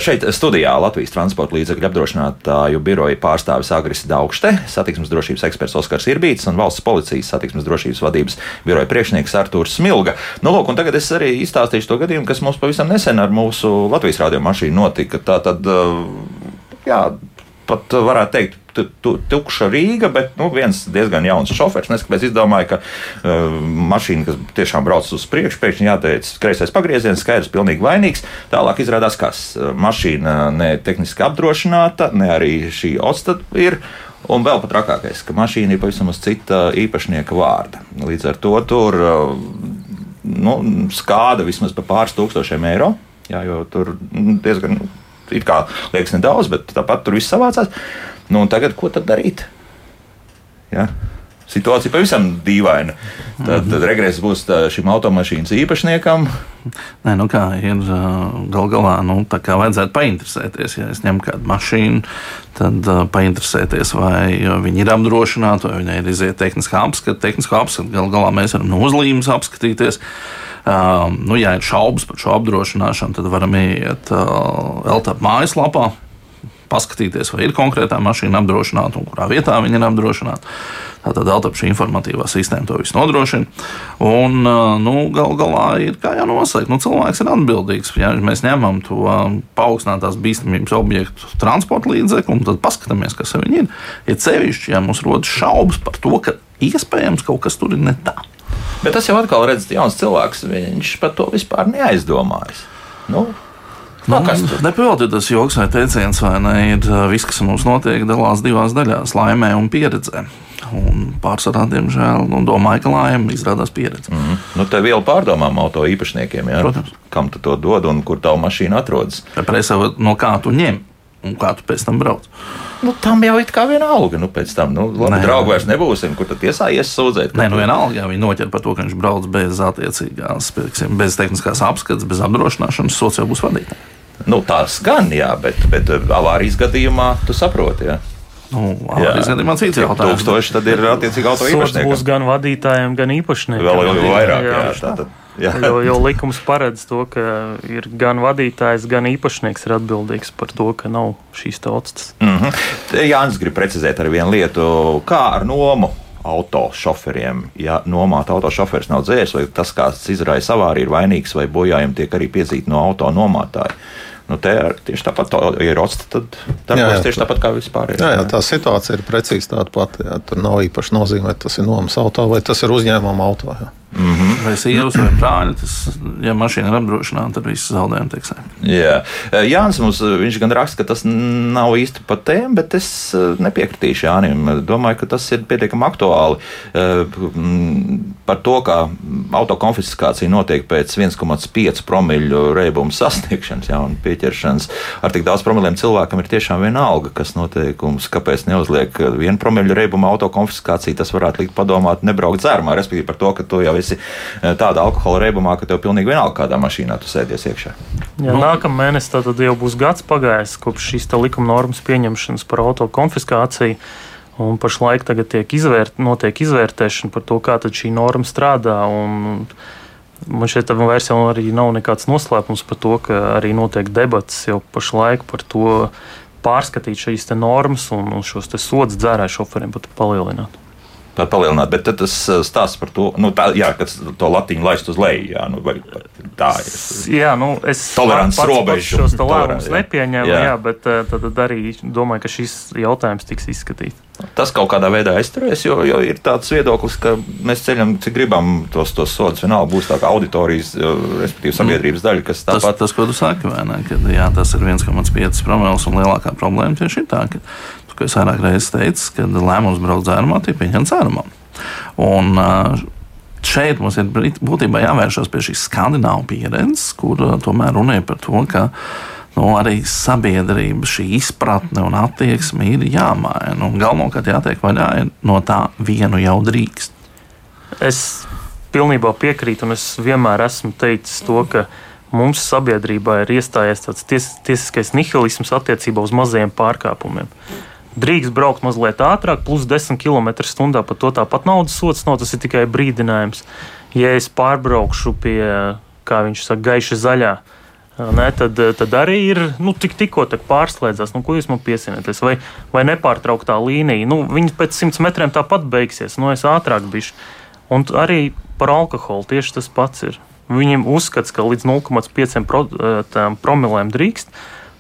Šeit studijā Latvijas transporta līdzekļu apdrošinātāju biroja pārstāvis Agris Daugšte, satiksmes drošības eksperts Oskars Irbīts un valsts policijas satiksmes drošības vadības biroja priekšnieks Artūrs Smilga. Nu, lūk, tagad es arī izstāstīšu to gadījumu, kas mums pavisam nesen ar mūsu Latvijas radio mašīnu notika. Tā tad, jā, pat varētu teikt, tu, tu, tukša Rīga, bet nu, viens diezgan jauns šofers. Neskatoties, izdomāja, ka uh, mašīna, kas tiešām brauc uz priekšu, pēkšņi jāteic, kreisais pagrieziens, skaidrs, pilnīgi vainīgs. Tālāk izrādās, kas mašīna ne tehniski apdrošināta, ne arī šī osta ir. Un vēl pat trakākais, ka mašīna ir pavisam uz cita īpašnieka vārda. Līdz ar to tur nu, skāda vismaz par pāris tūkstošiem eiro. Jā, jo tur diezgan, it kā liekas, nedaudz, bet tāpat tur viss savācās. Nu, tagad ko tad darīt? Ja? Situācija pavisam dīvaina. Tad, tad regress būs šim automašīnas īpašniekam. Nē, nu kā ir gal galā, nu, tā kā vajadzētu painteresēties. Ja es ņemu kādu mašīnu, tad uh, painteresēties, vai viņi ir apdrošināti, vai viņai ir iziet tehniskā apskata. Tehniskā apskata gal galā mēs varam no uzlīmes apskatīties. Uh, nu, ja ir šaubas par šo apdrošināšanu, tad varam iet uh, LTP mājaslapā paskatīties, vai ir konkrētā mašīna apdrošināta un kurā vietā viņa ir apdrošināta. Tātad šī informatīvā sistēma to visu nodrošina. Un nu, gal galā ir kā jau nosaka, nu, cilvēks ir atbildīgs. Ja mēs ņemam to paaugstinātās bīstamības objektu transporta līdzekli un tad paskatāmies, kas viņi ir. Ir sevišķi, ja mums rodas šaubas par to, ka iespējams kaut kas tur ir ne tā. Bet tas jau atkal redzams, jauns cilvēks, viņš par to vispār neaizdomājas. Nu, Nu, Nepilnīgi tas joks vai teiciens, vai ne? Ir viss, kas mums notiek, dalās divās daļās - laimē un pieredzē. Un pārsvarā, diemžēl, nu, domāju, ka laime izrādās pieredze. Mm -hmm. nu, tā viela pārdomām auto īpašniekiem, jā? Protams. Kam tu to dod un kur tavu mašīnu atrodas? Presē, no kā tu ņem un kā tu pēc tam brauc. Nu, tam jau ir kā vienalga. Nu, pēc tam, nu, labi, Nē, draugi vairs nebūsim, kur tad tiesā iesūdzēt. Nē, nu, vienalga, ja viņi noķer par to, ka viņš brauc bez attiecīgās, bez tehniskās apskates, bez apdrošināšanas, jau būs vadītājs. Nu, tās gan, jā, bet, bet avārijas gadījumā tu saproti. Jā. Nu, avārijas gadījumā cits jautājums. Tūkstoši tad ir attiecīgi auto īpašniekam. būs gan vadītājiem, gan īpašniekiem. Vēl jau vairāk, jā, jā, tātad. Jā. Jo, jo likums paredz to, ka ir gan vadītājs, gan īpašnieks ir atbildīgs par to, ka nav šīs tautas. Mm -hmm. Jānis grib precizēt ar vienu lietu, kā ar nomu autošoferiem. Ja nomāta autošoferis nav dzēris, vai tas, kāds izraisa avāriju, ir vainīgs, vai bojājumi tiek arī piezīti no auto nomātāja. Nu, te ir tieši tāpat, ja ir rots, tad darbojas tieši tāpat kā vispār. Jā, jā, tā situācija ir precīzi tāda pati. Jā, tur nav īpaši nozīme, vai tas ir nomas auto vai tas ir uzņēmuma auto. Jā. Mm -hmm. Vai sievas vai brāļi, tas, ja mašīna ir apdrošināta, tad viss zaudējumi tiek sēkti. Jā, Jānis mums viņš gan raksta, ka tas nav īsti par tēmu, bet es nepiekritīšu Jānim. Domāju, ka tas ir pietiekami aktuāli par to, ka autokonfiskācija notiek pēc 1,5 promīļu reibuma sasniegšanas jā, un pieķeršanas. Ar tik daudz promiliem cilvēkam ir tiešām vienalga, kas noteikums, kāpēc neuzliek vienu promīļu reibuma autokonfiskāciju. Tas varētu likt padomāt, nebraukt dzērumā, respektīvi par to, ka to jau esi eh, tādā alkohola reibumā, ka tev pilnīgi vienalga, kādā mašīnā tu sēdies iekšā. Jā, nu. Nākamā mēnesī tad jau būs gads pagājis kopš šīs likuma normas pieņemšanas par auto konfiskāciju. Un pašlaik tiek izvērt, notiek izvērtēšana par to, kā šī norma strādā. Man šeit vairs arī nav nekāds noslēpums par to, ka arī notiek debats jau pašlaik par to pārskatīt šīs normas un, un šos sodus dzērāju šoferiem pat palielināt palielināt, bet tas uh, stāsta par to, nu, tā, jā, ka to latiņu laist uz leju. Jā, nu, tā ir. Jā, nu, es tolerants robežu. Šos lēmumus nepieņēmu, jā. jā, bet uh, tad, tad arī domāju, ka šis jautājums tiks izskatīts. Tas kaut kādā veidā aizturēs, jo, jo ir tāds viedoklis, ka mēs ceļam, cik gribam tos, tos sodus. Vienalga būs tā kā auditorijas, respektīvi sabiedrības daļa, kas tāpat. Tas, tas ko tu saki, vai ne? Kad, jā, tas ir 1,5 promils un lielākā problēma tieši ir tā, ka ko es vairāk reizes teicu, ka lēmums braukt dzērumā tiek pieņemts dzērumā. Un, Šeit mums ir būtībā jāvēršas pie šīs skandināvu pieredzes, kur tomēr runāja par to, ka nu, arī sabiedrība šī izpratne un attieksme ir jāmaina. Galvenokārt jātiek vaļā no tā vienu jau drīkst. Es pilnībā piekrītu, un es vienmēr esmu teicis to, ka mums sabiedrībā ir iestājies tāds ties, tiesiskais nihilisms attiecībā uz mazajiem pārkāpumiem drīkst braukt mazliet ātrāk, plus 10 km/h. Par to tāpat naudas sots nav, tas ir tikai brīdinājums. Ja es pārbraukšu pie, kā viņš saka, gaiša zaļā. Ne, tad, tad arī ir nu, tik, tikko pārslēdzās, nu, ko jūs man piesienaties. Vai, vai nepārtrauktā līnija. Nu, viņi pēc simts metriem tāpat beigsies, nu, es ātrāk bišu. Un arī par alkoholu tieši tas pats ir. Viņiem uzskats, ka līdz 0,5 promilēm drīkst.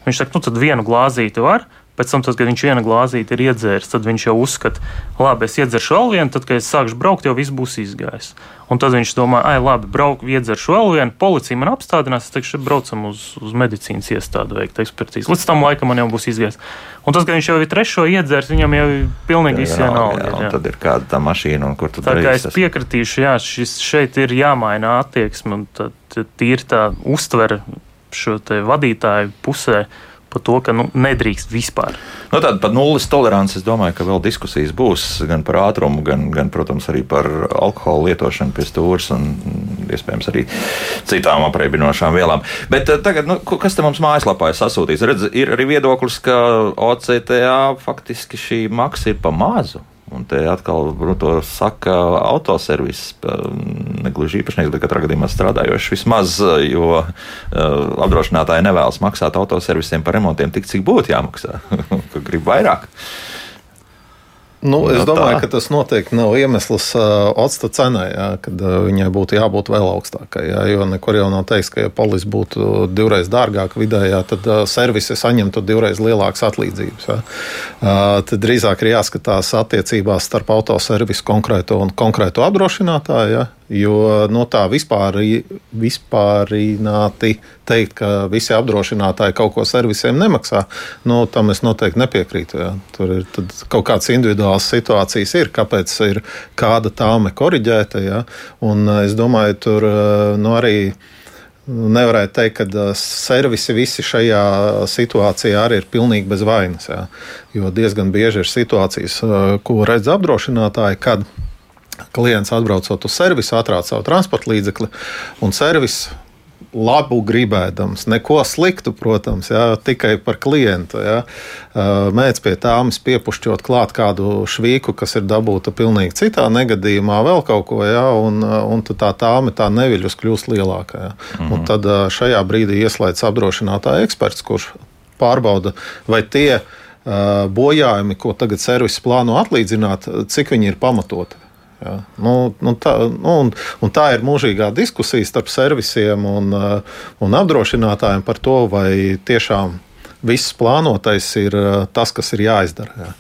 Viņš saka, nu, tad vienu glāzīti var, Pēc tam, tas, kad viņš viena glāzīte ir iedzēris, tad viņš jau uzskata, labi, es iedzeršu vēl vienu, tad, kad es sākšu braukt, jau viss būs izgājis. Un tad viņš domā, ah, labi, braucu, iedzeršu vēl vienu, policija man apstādinās, es teikšu, braucam uz, uz medicīnas iestādi veikt ekspertīzi. Līdz tam laikam man jau būs izgājis. Un tas, ka viņš jau ir trešo iedzērs, viņam jau ir pilnīgi jā. Tad ir kāda tā mašīna, un kur tu tā kā es piekritīšu, jā, šis šeit ir jāmaina attieksme, un tad tīri tā uztvere šo vadītāju pusē par to, ka nu, nedrīkst vispār. Nu, tāda pat nulles tolerance, es domāju, ka vēl diskusijas būs gan par ātrumu, gan, gan protams, arī par alkohola lietošanu pie stūres un iespējams arī citām apreibinošām vielām. Bet eh, tagad, nu, kas te mums mājaslapā ir sasūtīts? Redz, ir arī viedoklis, ka OCTA faktiski šī maksa ir pa mazu. Un te atkal nu, to saka autoservis, negluži īpašnieks, bet katrā gadījumā strādājošs vismaz, jo uh, apdrošinātāji nevēlas maksāt autoservisiem par remontiem tik, cik būtu jāmaksā. Grib vairāk. Nu, es no domāju, tā. ka tas noteikti nav iemesls uh, octa cenai, jā, kad uh, viņai būtu jābūt vēl augstākai. Jā, jo nekur jau nav teiks, ka, ja polis būtu divreiz dārgāka vidējā, tad uh, servisi saņemtu divreiz lielākas atlīdzības. Jā. Uh, tad drīzāk ir jāskatās attiecībās starp autoservisu konkrēto un konkrēto apdrošinātāju. Jā. Jo no tā vispār, vispārināti teikt, ka visi apdrošinātāji kaut ko servisiem nemaksā, nu, tam es noteikti nepiekrītu. Jā. Tur ir kaut kādas individuālas situācijas, ir, kāpēc ir kāda tāme korģēta. Jā. Un es domāju, tur nu, arī. Nevarētu teikt, ka servisi visi šajā situācijā arī ir pilnīgi bez vainas. Jā. Jo diezgan bieži ir situācijas, ko redz apdrošinātāji, kad klients atbraucot uz servisu, atrāda savu transporta līdzekli un servis. Labu gribēdams, neko sliktu, protams, jā, tikai par klientu. Jā. Mēģinot pie tāmas piepušķot klāt kādu švīku, kas ir dabūta pilnīgi citā negadījumā, vēl kaut ko, jā, un, un tā tāma tā neviļus kļūst lielāka. Jā. Mm -hmm. Tad šajā brīdī ieslēdz apdrošinātāja eksperts, kurš pārbauda, vai tie bojājumi, ko tagad servis plāno atlīdzināt, cik viņi ir pamatoti. Ja. Nu, nu tā, nu, un, un tā ir mūžīgā diskusija starp servisiem un, uh, un apdrošinātājiem par to, vai tiešām viss plānotais ir uh, tas, kas ir jāizdara. Jā.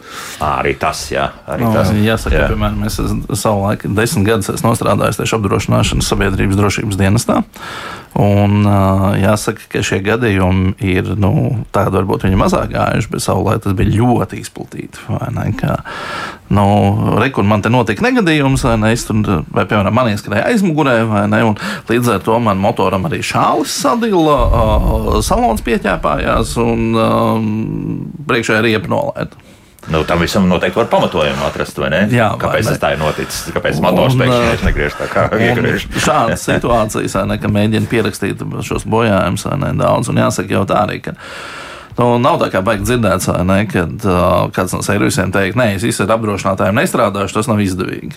Arī tas, jā. Arī no, tas. Jāsaka, jā. piemēram, es savulaik desmit gadus esmu strādājis tieši apdrošināšanas sabiedrības drošības dienestā. Un, jāsaka, ka šie gadījumi ir nu, tādi, varbūt viņi mazāk gājuši, bet savulaik tas bija ļoti izplatīti. Kā, nu, Rekur, man te notika negadījums, vai, ne, tur, vai piemēram, man ieskrēja aizmugurē, vai ne, un līdz ar to man motoram arī šāvis sadila, uh, salons pieķēpājās un uh, priekšējā riepa nolaida. Nu, tam visam noteikti var pamatojumu atrast, vai ne? Jā, kāpēc tas tā ir noticis? Kāpēc motors pēkšņi negriež tā kā iegriež? Šādas situācijas, ne, ka mēģina pierakstīt šos bojājumus, ne, daudz, un jāsaka jau tā arī, ka Nu, nav tā kā baigi dzirdēts, ne, kad uh, kāds no servisiem teikt, nē, es īstenībā ar apdrošinātājiem nestrādāšu, tas nav izdevīgi.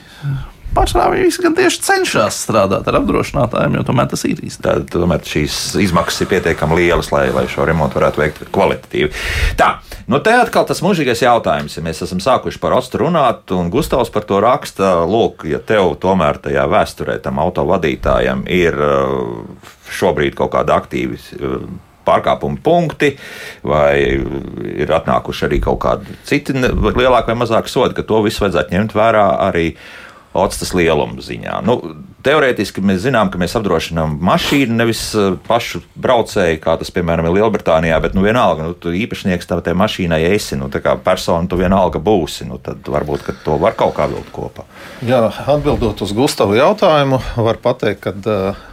Pārsvarā viņi gan tieši cenšas strādāt ar apdrošinātājiem, jo tomēr tas ir īsti. Tad tomēr šīs izmaksas ir pietiekami lielas, lai, lai šo remontu varētu veikt kvalitatīvi. Tā, nu te atkal tas mūžīgais jautājums. Ja mēs esam sākuši par ostu runāt, un Gustavs par to raksta, lūk, ja tev tomēr tajā vēsturē tam autovadītājam ir uh, šobrīd kaut kāda aktīva uh, pārkāpuma punkti, vai ir atnākuši arī kaut kādi citi lielāki vai mazāki sodi, ka to visu vajadzētu ņemt vērā arī otstas lieluma ziņā. Nu, teorētiski mēs zinām, ka mēs apdrošinām mašīnu, nevis eh, pašu braucēju, kā tas, piemēram, ir Lielbritānijā, bet, nu, vienalga, nu, tu īpašnieks tam mašīnai esi, nu, tā kā persona tu vienalga būsi, nu, tad varbūt, to var kaut kā vilkt kopā. Jā, atbildot uz Gustavu jautājumu, var pateikt, ka uh,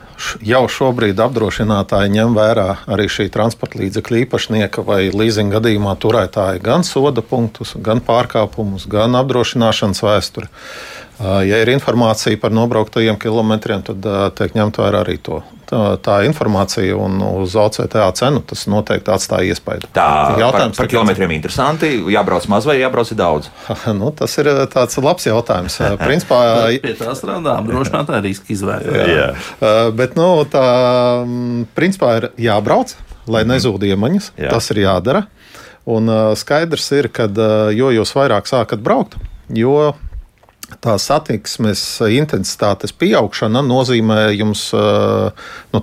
jau šobrīd apdrošinātāji ņem vērā arī šī transporta līdzekļa īpašnieka vai leasinga gadījumā turētāja gan soda punktus, gan pārkāpumus, gan apdrošināšanas vēsturi. Ja ir informācija par nobrauktajiem kilometriem, tad tiek ņemt vērā arī to. Tā, tā informācija un uz OCTA cenu tas noteikti atstāja iespaidu. Tā jautājums par, par kilometriem interesanti. Jābrauc maz vai jābrauc daudz? nu, tas ir tāds labs jautājums. Principā, pie tā strādā apdrošinātāja riska izvērtēšana. Bet nu, tā principā ir jābrauc, lai nezūd iemaņas. Jā. Tas ir jādara. Un skaidrs ir, ka jo jūs vairāk sākat braukt, jo tā satiksmes intensitātes pieaugšana nozīmē jums nu,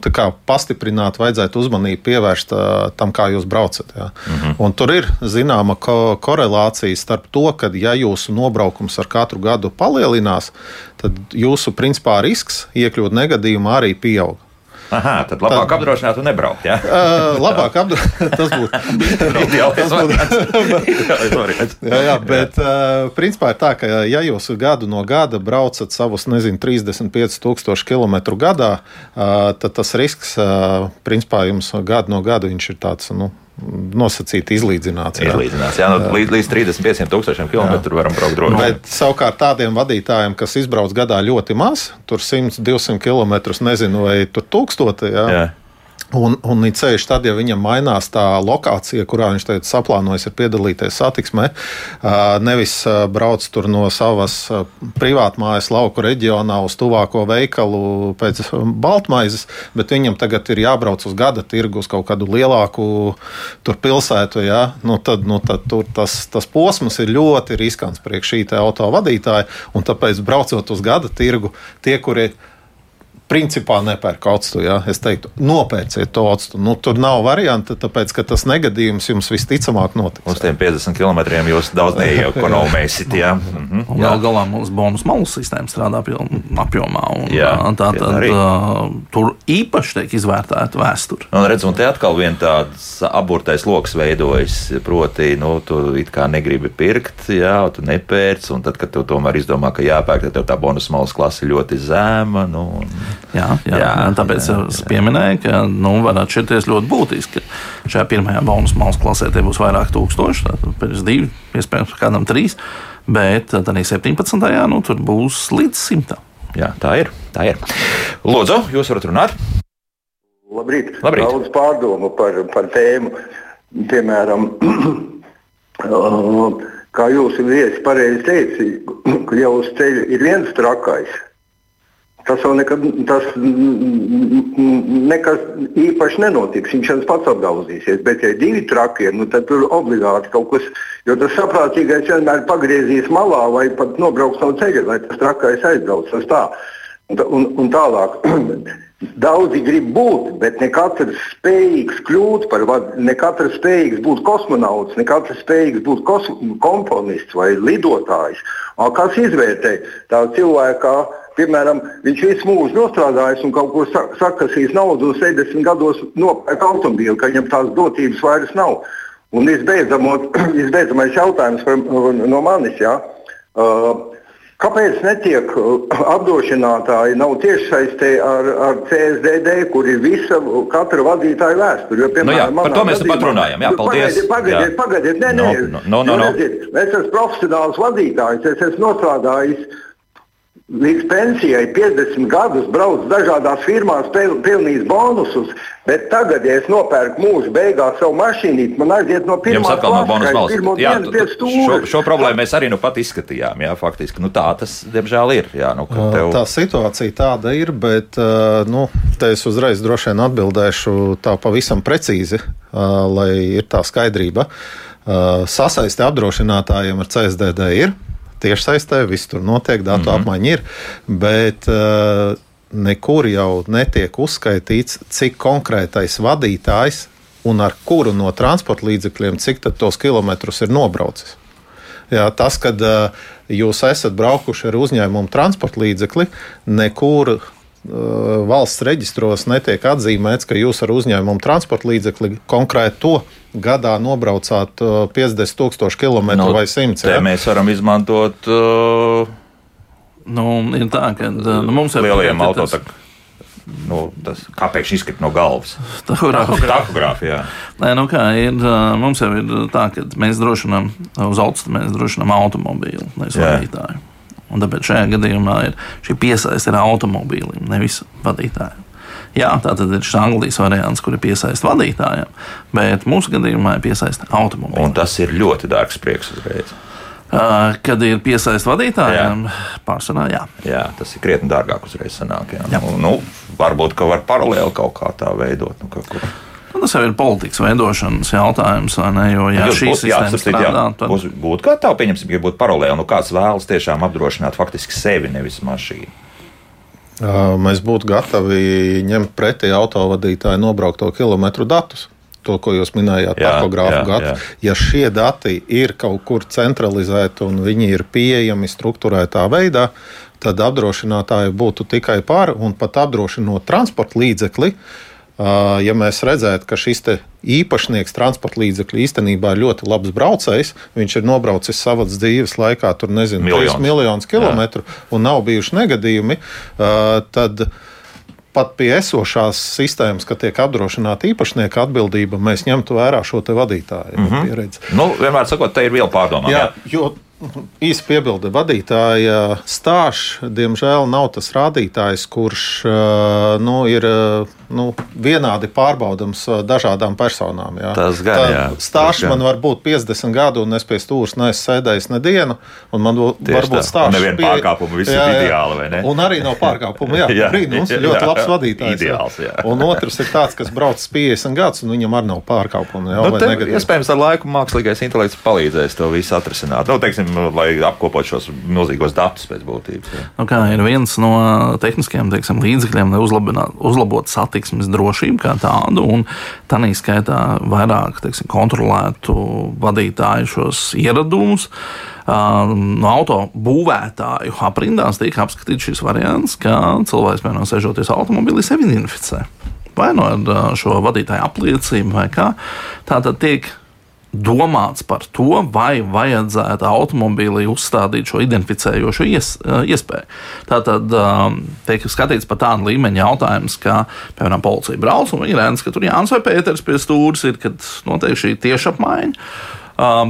pastiprināt, vajadzētu uzmanību pievērst tam, kā jūs braucat. Ja. Mm -hmm. Un tur ir zināma ko korelācija starp to, ka, ja jūsu nobraukums ar katru gadu palielinās, tad jūsu principā risks iekļūt negadījumā arī pieaug. Aha, tad labāk tad, apdrošināt un nebraukt. Ja? Uh, labāk apdrošināt, tas būtu ideālais variants. jā, jā, bet uh, principā ir tā, ka ja jūs gadu no gada braucat savus, nezinu, 35,000 km gadā, uh, tad tas risks, uh, principā jums gadu no gada viņš ir tāds. Nu, nosacīti izlīdzināts. Jā, izlīdzināts, jā nu, līdz, līdz 35 tūkstošiem kilometru varam braukt droši. Bet savukārt tādiem vadītājiem, kas izbrauc gadā ļoti maz, tur 100, 200 km, nezinu, vai tur tūkstoti. Jā. Jā. Un, un ir ceļš tad, ja viņam mainās tā lokācija, kurā viņš tagad saplānojas piedalīties satiksmē. Nevis brauc tur no savas privātmājas lauku reģionā uz tuvāko veikalu pēc baltmaizes, bet viņam tagad ir jābrauc uz gada tirgu uz kaut kādu lielāku pilsētu. Ja? Nu, tad, nu, tad tas, tas posms ir ļoti riskants priekš šī auto vadītāja, tāpēc braucot uz gada tirgu, tie, kuri ir principā nepērk octu. Ja? Es teiktu, nopērciet to octu. Nu, tur nav varianta, tāpēc ka tas negadījums jums visticamāk notiks. Uz tiem 50 km jūs daudz neiekonomēsiet. Ja? Mhm. Un gal galā mums bonus malu sistēma strādā apjomā. Un, jā, tā tad uh, tur īpaši tiek izvērtēta vēsture. Un, redz, un te atkal viens tāds aburtais lokus veidojas. Proti, nu, tu it kā negribi pirkt, jā, tu nepērc, un tad, kad tu tomēr izdomā, ka jāpērk, tad tā bonus malas klase ļoti zēma. Nu, un... Jā, jā, jā, tāpēc jā, es pieminēju, ka nu, var atšķirties ļoti būtiski. Šajā pirmajā bonus malas klasē tie būs vairāk tūkstoši, tātad pēc divi, iespējams, kādam trīs, bet tad arī 17. nu, tur būs līdz simtam. Jā, tā ir. Tā ir. Lūdzu, jūs varat runāt? Labrīt. Labrīt. Daudz pārdomu par, par tēmu. Piemēram, kā jūs viesi pareizi teici, ka jau uz ceļa ir viens trakais, Tas jau nekad, tas nekas īpaši nenotiks. Viņš jau pats apgauzīsies. Bet, ja ir divi trakie, nu, tad tur obligāti kaut kas. Jo tas saprātīgais vienmēr pagriezīs malā vai pat nobrauks no ceļa, lai tas trakais aizbrauc. Tas tā. Un, un, tālāk. Daudzi grib būt, bet ne katrs spējīgs kļūt par vadu, ne katrs spējīgs būt kosmonauts, ne katrs spējīgs būt komponists vai lidotājs. Kas izvērtē tā cilvēka? Piemēram, viņš visu mūžu nostrādājis un kaut ko sakasījis naudu, 70 gados nopērk automobīlu, ka viņam tās dotības vairs nav. Un visbeidzamais jautājums par, no manis. Ja? Uh, Kāpēc netiek apdrošinātāji nav tiešsaistē ar, ar CSDD, kur ir visa katra vadītāja vēsture? Jo, piemēram, nu jā, par to mēs gadījumā, pat runājam. Jā, paldies. Pagaidiet, pagaidiet, pagaidiet. Nē, nē, no, no, no, no. Redziet, es esmu profesionāls vadītājs, es esmu nostrādājis līdz pensijai 50 gadus brauc dažādās firmās, pelnījis bonusus. Bet tagad, ja es nopērku mūža beigās savu mašīnu, man aiziet no pirmā no bonus valsts. Jā, šo, šo problēmu mēs arī nu pat izskatījām. Jā, faktiski nu, tā tas, diemžēl, ir. Jā, nu, tev... Tā situācija tāda ir, bet nu, te es uzreiz droši vien atbildēšu tā pavisam precīzi, lai ir tā skaidrība. Sasaiste apdrošinātājiem ar CSDD ir tiešsaistē, viss tur notiek, datu mm -hmm. apmaiņa ir. Bet, uh, Nekur jau netiek uzskaitīts, cik konkrētais vadītājs un ar kuru no transporta līdzekļiem, cik tos kilometrus ir nobraucis. Jā, tas, kad uh, jūs esat braukuši ar uzņēmumu transporta līdzekli, nekur valsts reģistros netiek atzīmēts, ka jūs ar uzņēmumu transporta līdzekli konkrēti to gadā nobraucāt 50,000 uh, km no, vai 100. Ja? Mēs varam izmantot. Uh, nu, ir tā, ka nu, mums ir lieliem automašīnām. Nu, tas, kāpēc izkrīt no galvas? Tahogrāfija. Nē, nu kā ir, mums jau ir tā, ka mēs drošinām uz augstu, mēs drošinām automobīlu, nevis vadītāju. Un tāpēc šajā gadījumā ir šī piesaiste ar automobīlim, nevis vadītāju. Jā, tā tad ir šis Anglijas variants, kur ir piesaista vadītājiem, bet mūsu gadījumā ir piesaista automobīļiem. Un tas ir ļoti dārgs prieks uzreiz. Uh, kad ir piesaistīts vadītājiem, pārsvarā jā. Jā, tas ir krietni dārgāk uzreiz sanāk. Jā. Jā. Nu, nu, varbūt, ka var paralēli kaut kā tā veidot. Nu, Nu, tas jau ir politikas veidošanas jautājums, vai ne? Jo, ja Jūs šī sistēma strādā, tad būs- būtu gatavi, pieņemsim, ja būtu paralēli, nu kāds vēlas tiešām apdrošināt faktiski sevi, nevis mašīnu. Mēs būtu gatavi ņemt pretī autovadītāju nobraukto kilometru datus. To, ko jūs minējāt, Jā, takogrāfu gadu. Ja šie dati ir kaut kur centralizēti un viņi ir pieejami struktūrētā veidā, tad apdrošinātāji būtu tikai par un pat apdrošinot transporta līdzekli. ā, Ja mēs redzētu, ka šis īpašnieks transporta līdzekļa īstenībā ir ļoti labs braucējs, viņš ir nobraucis savas dzīves laikā, tur nezinu, Miljonus. 3 miljonus kilometru un nav bijuši negadījumi, tad pat pie esošās sistēmas, ka tiek apdrošināta īpašnieka atbildība, mēs ņemtu vērā šo vadītāju mm -hmm. pieredzi. Nu, vienmēr sakot, te ir viela pārdomām. Jā, jo īsi piebilde vadītāja stāsts, diemžēl, nav tas rādītājs, kurš ā, nu, ir ā, nu, vienādi pārbaudams ā, dažādām personām. Jā. Tas gan, jā, Stāsts man var būt 50 gadu, un es pie stūres neesmu sēdējis nedienu, man Tieši varbūt tā. stāsts. Neviena bija- pārkāpuma, viss ir Jā, jā. ideāli, vai ne? Un arī nav pārkāpuma. Jā, Jā, jā brīnums, jā, ļoti jā, labs jā. vadītājs. Ideāls, jā. Un otrs ir tāds, kas brauc 50 gadus, un viņam arī nav pārkāpuma. Jā, Nu, te, iespējams, ar laiku mākslīgais intelekts palīdzēs to visu atrisināt. Nu, teiksim, lai apkopotu šos milzīgos datus pēc būtības. jā. Nu, kā ir viens no tehniskiem teiksim, līdzekļiem, lai uzlabotu satiksmes drošību kā tādu, un tā skaitā vairāk teiksim, kontrolētu vadītāju šos ieradumus. No auto būvētāju aprindās tiek apskatīts šis variants, ka cilvēks, piemēram, sēžoties automobilī, sevi identificē. Vai no ar uh, šo vadītāju apliecību, vai kā. Tā tad tiek domāts par to, vai vajadzētu automobīlī uzstādīt šo identificējošo ies, iespēju. Tātad tiek skatīts par tādu līmeņa jautājumu, ka, piemēram, policija brauc un viņi redz, ka tur Jānis vai Pēters pie stūres ir, kad notiek šī tieša apmaiņa.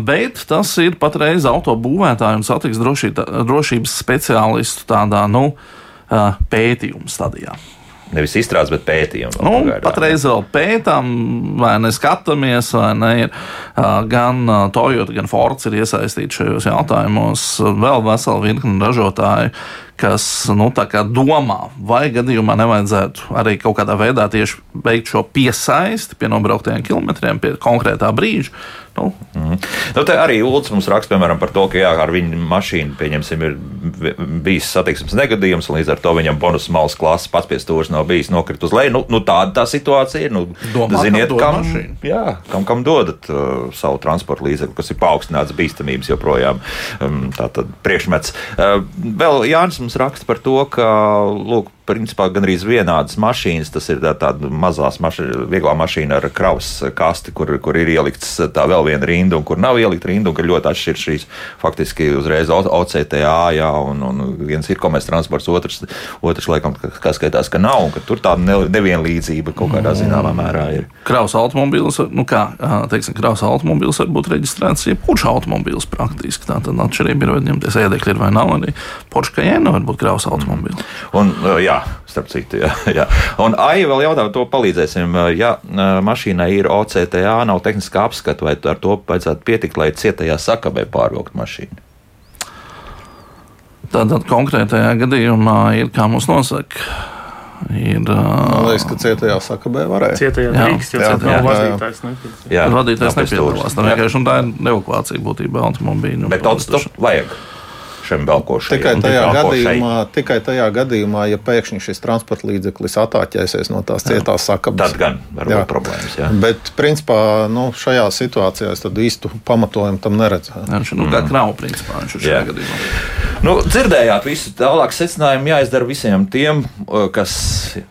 Bet tas ir patreiz autobūvētāju un satiksmes drošība, drošības speciālistu tādā nu, pētījuma stadijā. Nevis izstrādes, bet pētījumi. vēl Nu, pagaidām. patreiz vēl pētām, vai ne skatāmies, vai ne ir gan Toyota, gan Ford ir iesaistīti šajos jautājumos. Vēl vesela virkne ražotāju, kas nu, tā kā domā, vai gadījumā nevajadzētu arī kaut kādā veidā tieši veikt šo piesaisti pie nobrauktajiem kilometriem, pie konkrētā brīža. Nu, Mhm. Nu, te arī Ulrichs mums raksta piemēram, par to, ka jā, ar viņu mašīnu pieņemsim, ir bijis satiksmes negadījums, un līdz ar to viņam bonus malas klases pats pie stūres nav bijis nokrit uz leju. Nu, nu, tāda tā situācija ir. Nu, Domā, ziniet, kam kam, jā, kam, kam dodat uh, savu transporta līdzekli, kas ir paaugstināts bīstamības joprojām. Um, Tātad priekšmets. Uh, vēl Jānis mums raksta par to, ka, lūk, principā gandrīz vienādas mašīnas. Tas ir tā, tāda mazās mašīna, vieglā mašīna ar kravas kasti, kur, kur ir ielikts tā vēl viena rinda, un kur nav ielikta rinda, un ka ļoti atšķiras šīs faktiski uzreiz OCTA, jā, un, un viens ir komerces transports, otrs, otrs laikam, kā skaitās, ka nav, un ka tur tāda ne- nevienlīdzība kaut kādā zināmā mērā ir. Kraus automobīls, nu kā teiksim, kraus automobīls var būt reģistrēts jebkurš automobīls praktiski. Tā tad atšķirība ir, vai ņemties ēdekļi ir vai nav. Arī Porsche Cayenne var būt kraus automobīls. Un, uh, jā, starp citu, jā. jā. Un Aija vēl jautā, to palīdzēsim. Ja mašīnai ir OCTA, nav tehniskā apskata, vai ar to vajadzētu pietikt, lai cietajā sakabē pārvilkt mašīnu? Tātad konkrētajā gadījumā ir, kā mums nosaka, ir Man uh, liekas, ka cietajā sakabē varēja. Cietajā Jā, drīkst, jo jā, ciet nav jā, jā. vadītājs. nepieciešams. Jā, vadītājs nepiedalās. Tā vienkārši un tā ir evakuācija būtībā automobīļu. Bet autostopu vajag šiem velkošajiem. Tikai tajā, gadījumā, tikai tajā gadījumā, ja pēkšņi šis transporta līdzeklis attāķēsies no tās cietās sakabes. Tad gan var Jā. būt problēmas. Jā. Bet, principā, nu, šajā situācijā es īstu pamatojumu tam neredzu. Viņš nu, kā kravu principā. Viņš šajā Jā. gadījumā. Nu, dzirdējāt, visu tālāk secinājumu jāizdara visiem tiem, uh, kas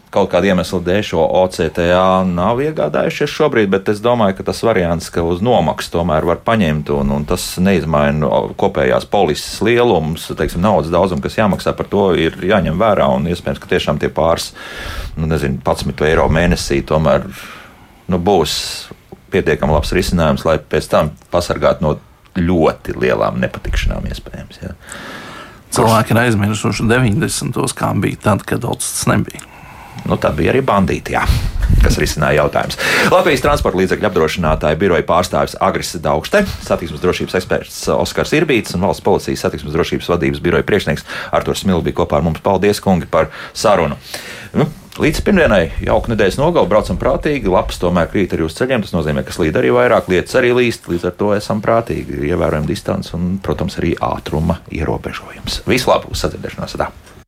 kaut kāda iemesla dēļ šo OCTA nav iegādājušies šobrīd, bet es domāju, ka tas variants, ka uz nomaksu tomēr var paņemt, un, un tas neizmaina kopējās polises lielums, teiksim, naudas daudzumu, kas jāmaksā par to, ir jāņem vērā, un iespējams, ka tiešām tie pāris, nu, nezinu, 11 eiro mēnesī tomēr nu, būs pietiekami labs risinājums, lai pēc tam pasargātu no ļoti lielām nepatikšanām iespējams. Jā. Cilvēki ir aizmirsuši 90. kā bija tad, kad tas nebija. Nu, tad bija arī bandīti, jā, kas risināja jautājumus. Latvijas transporta līdzekļu apdrošinātāja biroja pārstāvis Agris Daugšte, satiksmes drošības eksperts Oskars Irbīts un valsts policijas satiksmes drošības vadības biroja priekšnieks Arturs Smilts bija kopā ar mums. Paldies, kungi, par sarunu. Nu, Līdz pirmdienai jauka nedēļas nogalē, braucam prātīgi, lapas tomēr krīt arī uz ceļiem. Tas nozīmē, ka slīd arī vairāk, lietas arī līst, līdz ar to esam prātīgi, ievērojam distanci un, protams, arī ātruma ierobežojums. Visu labu, uz sadzirdēšanos! Tā.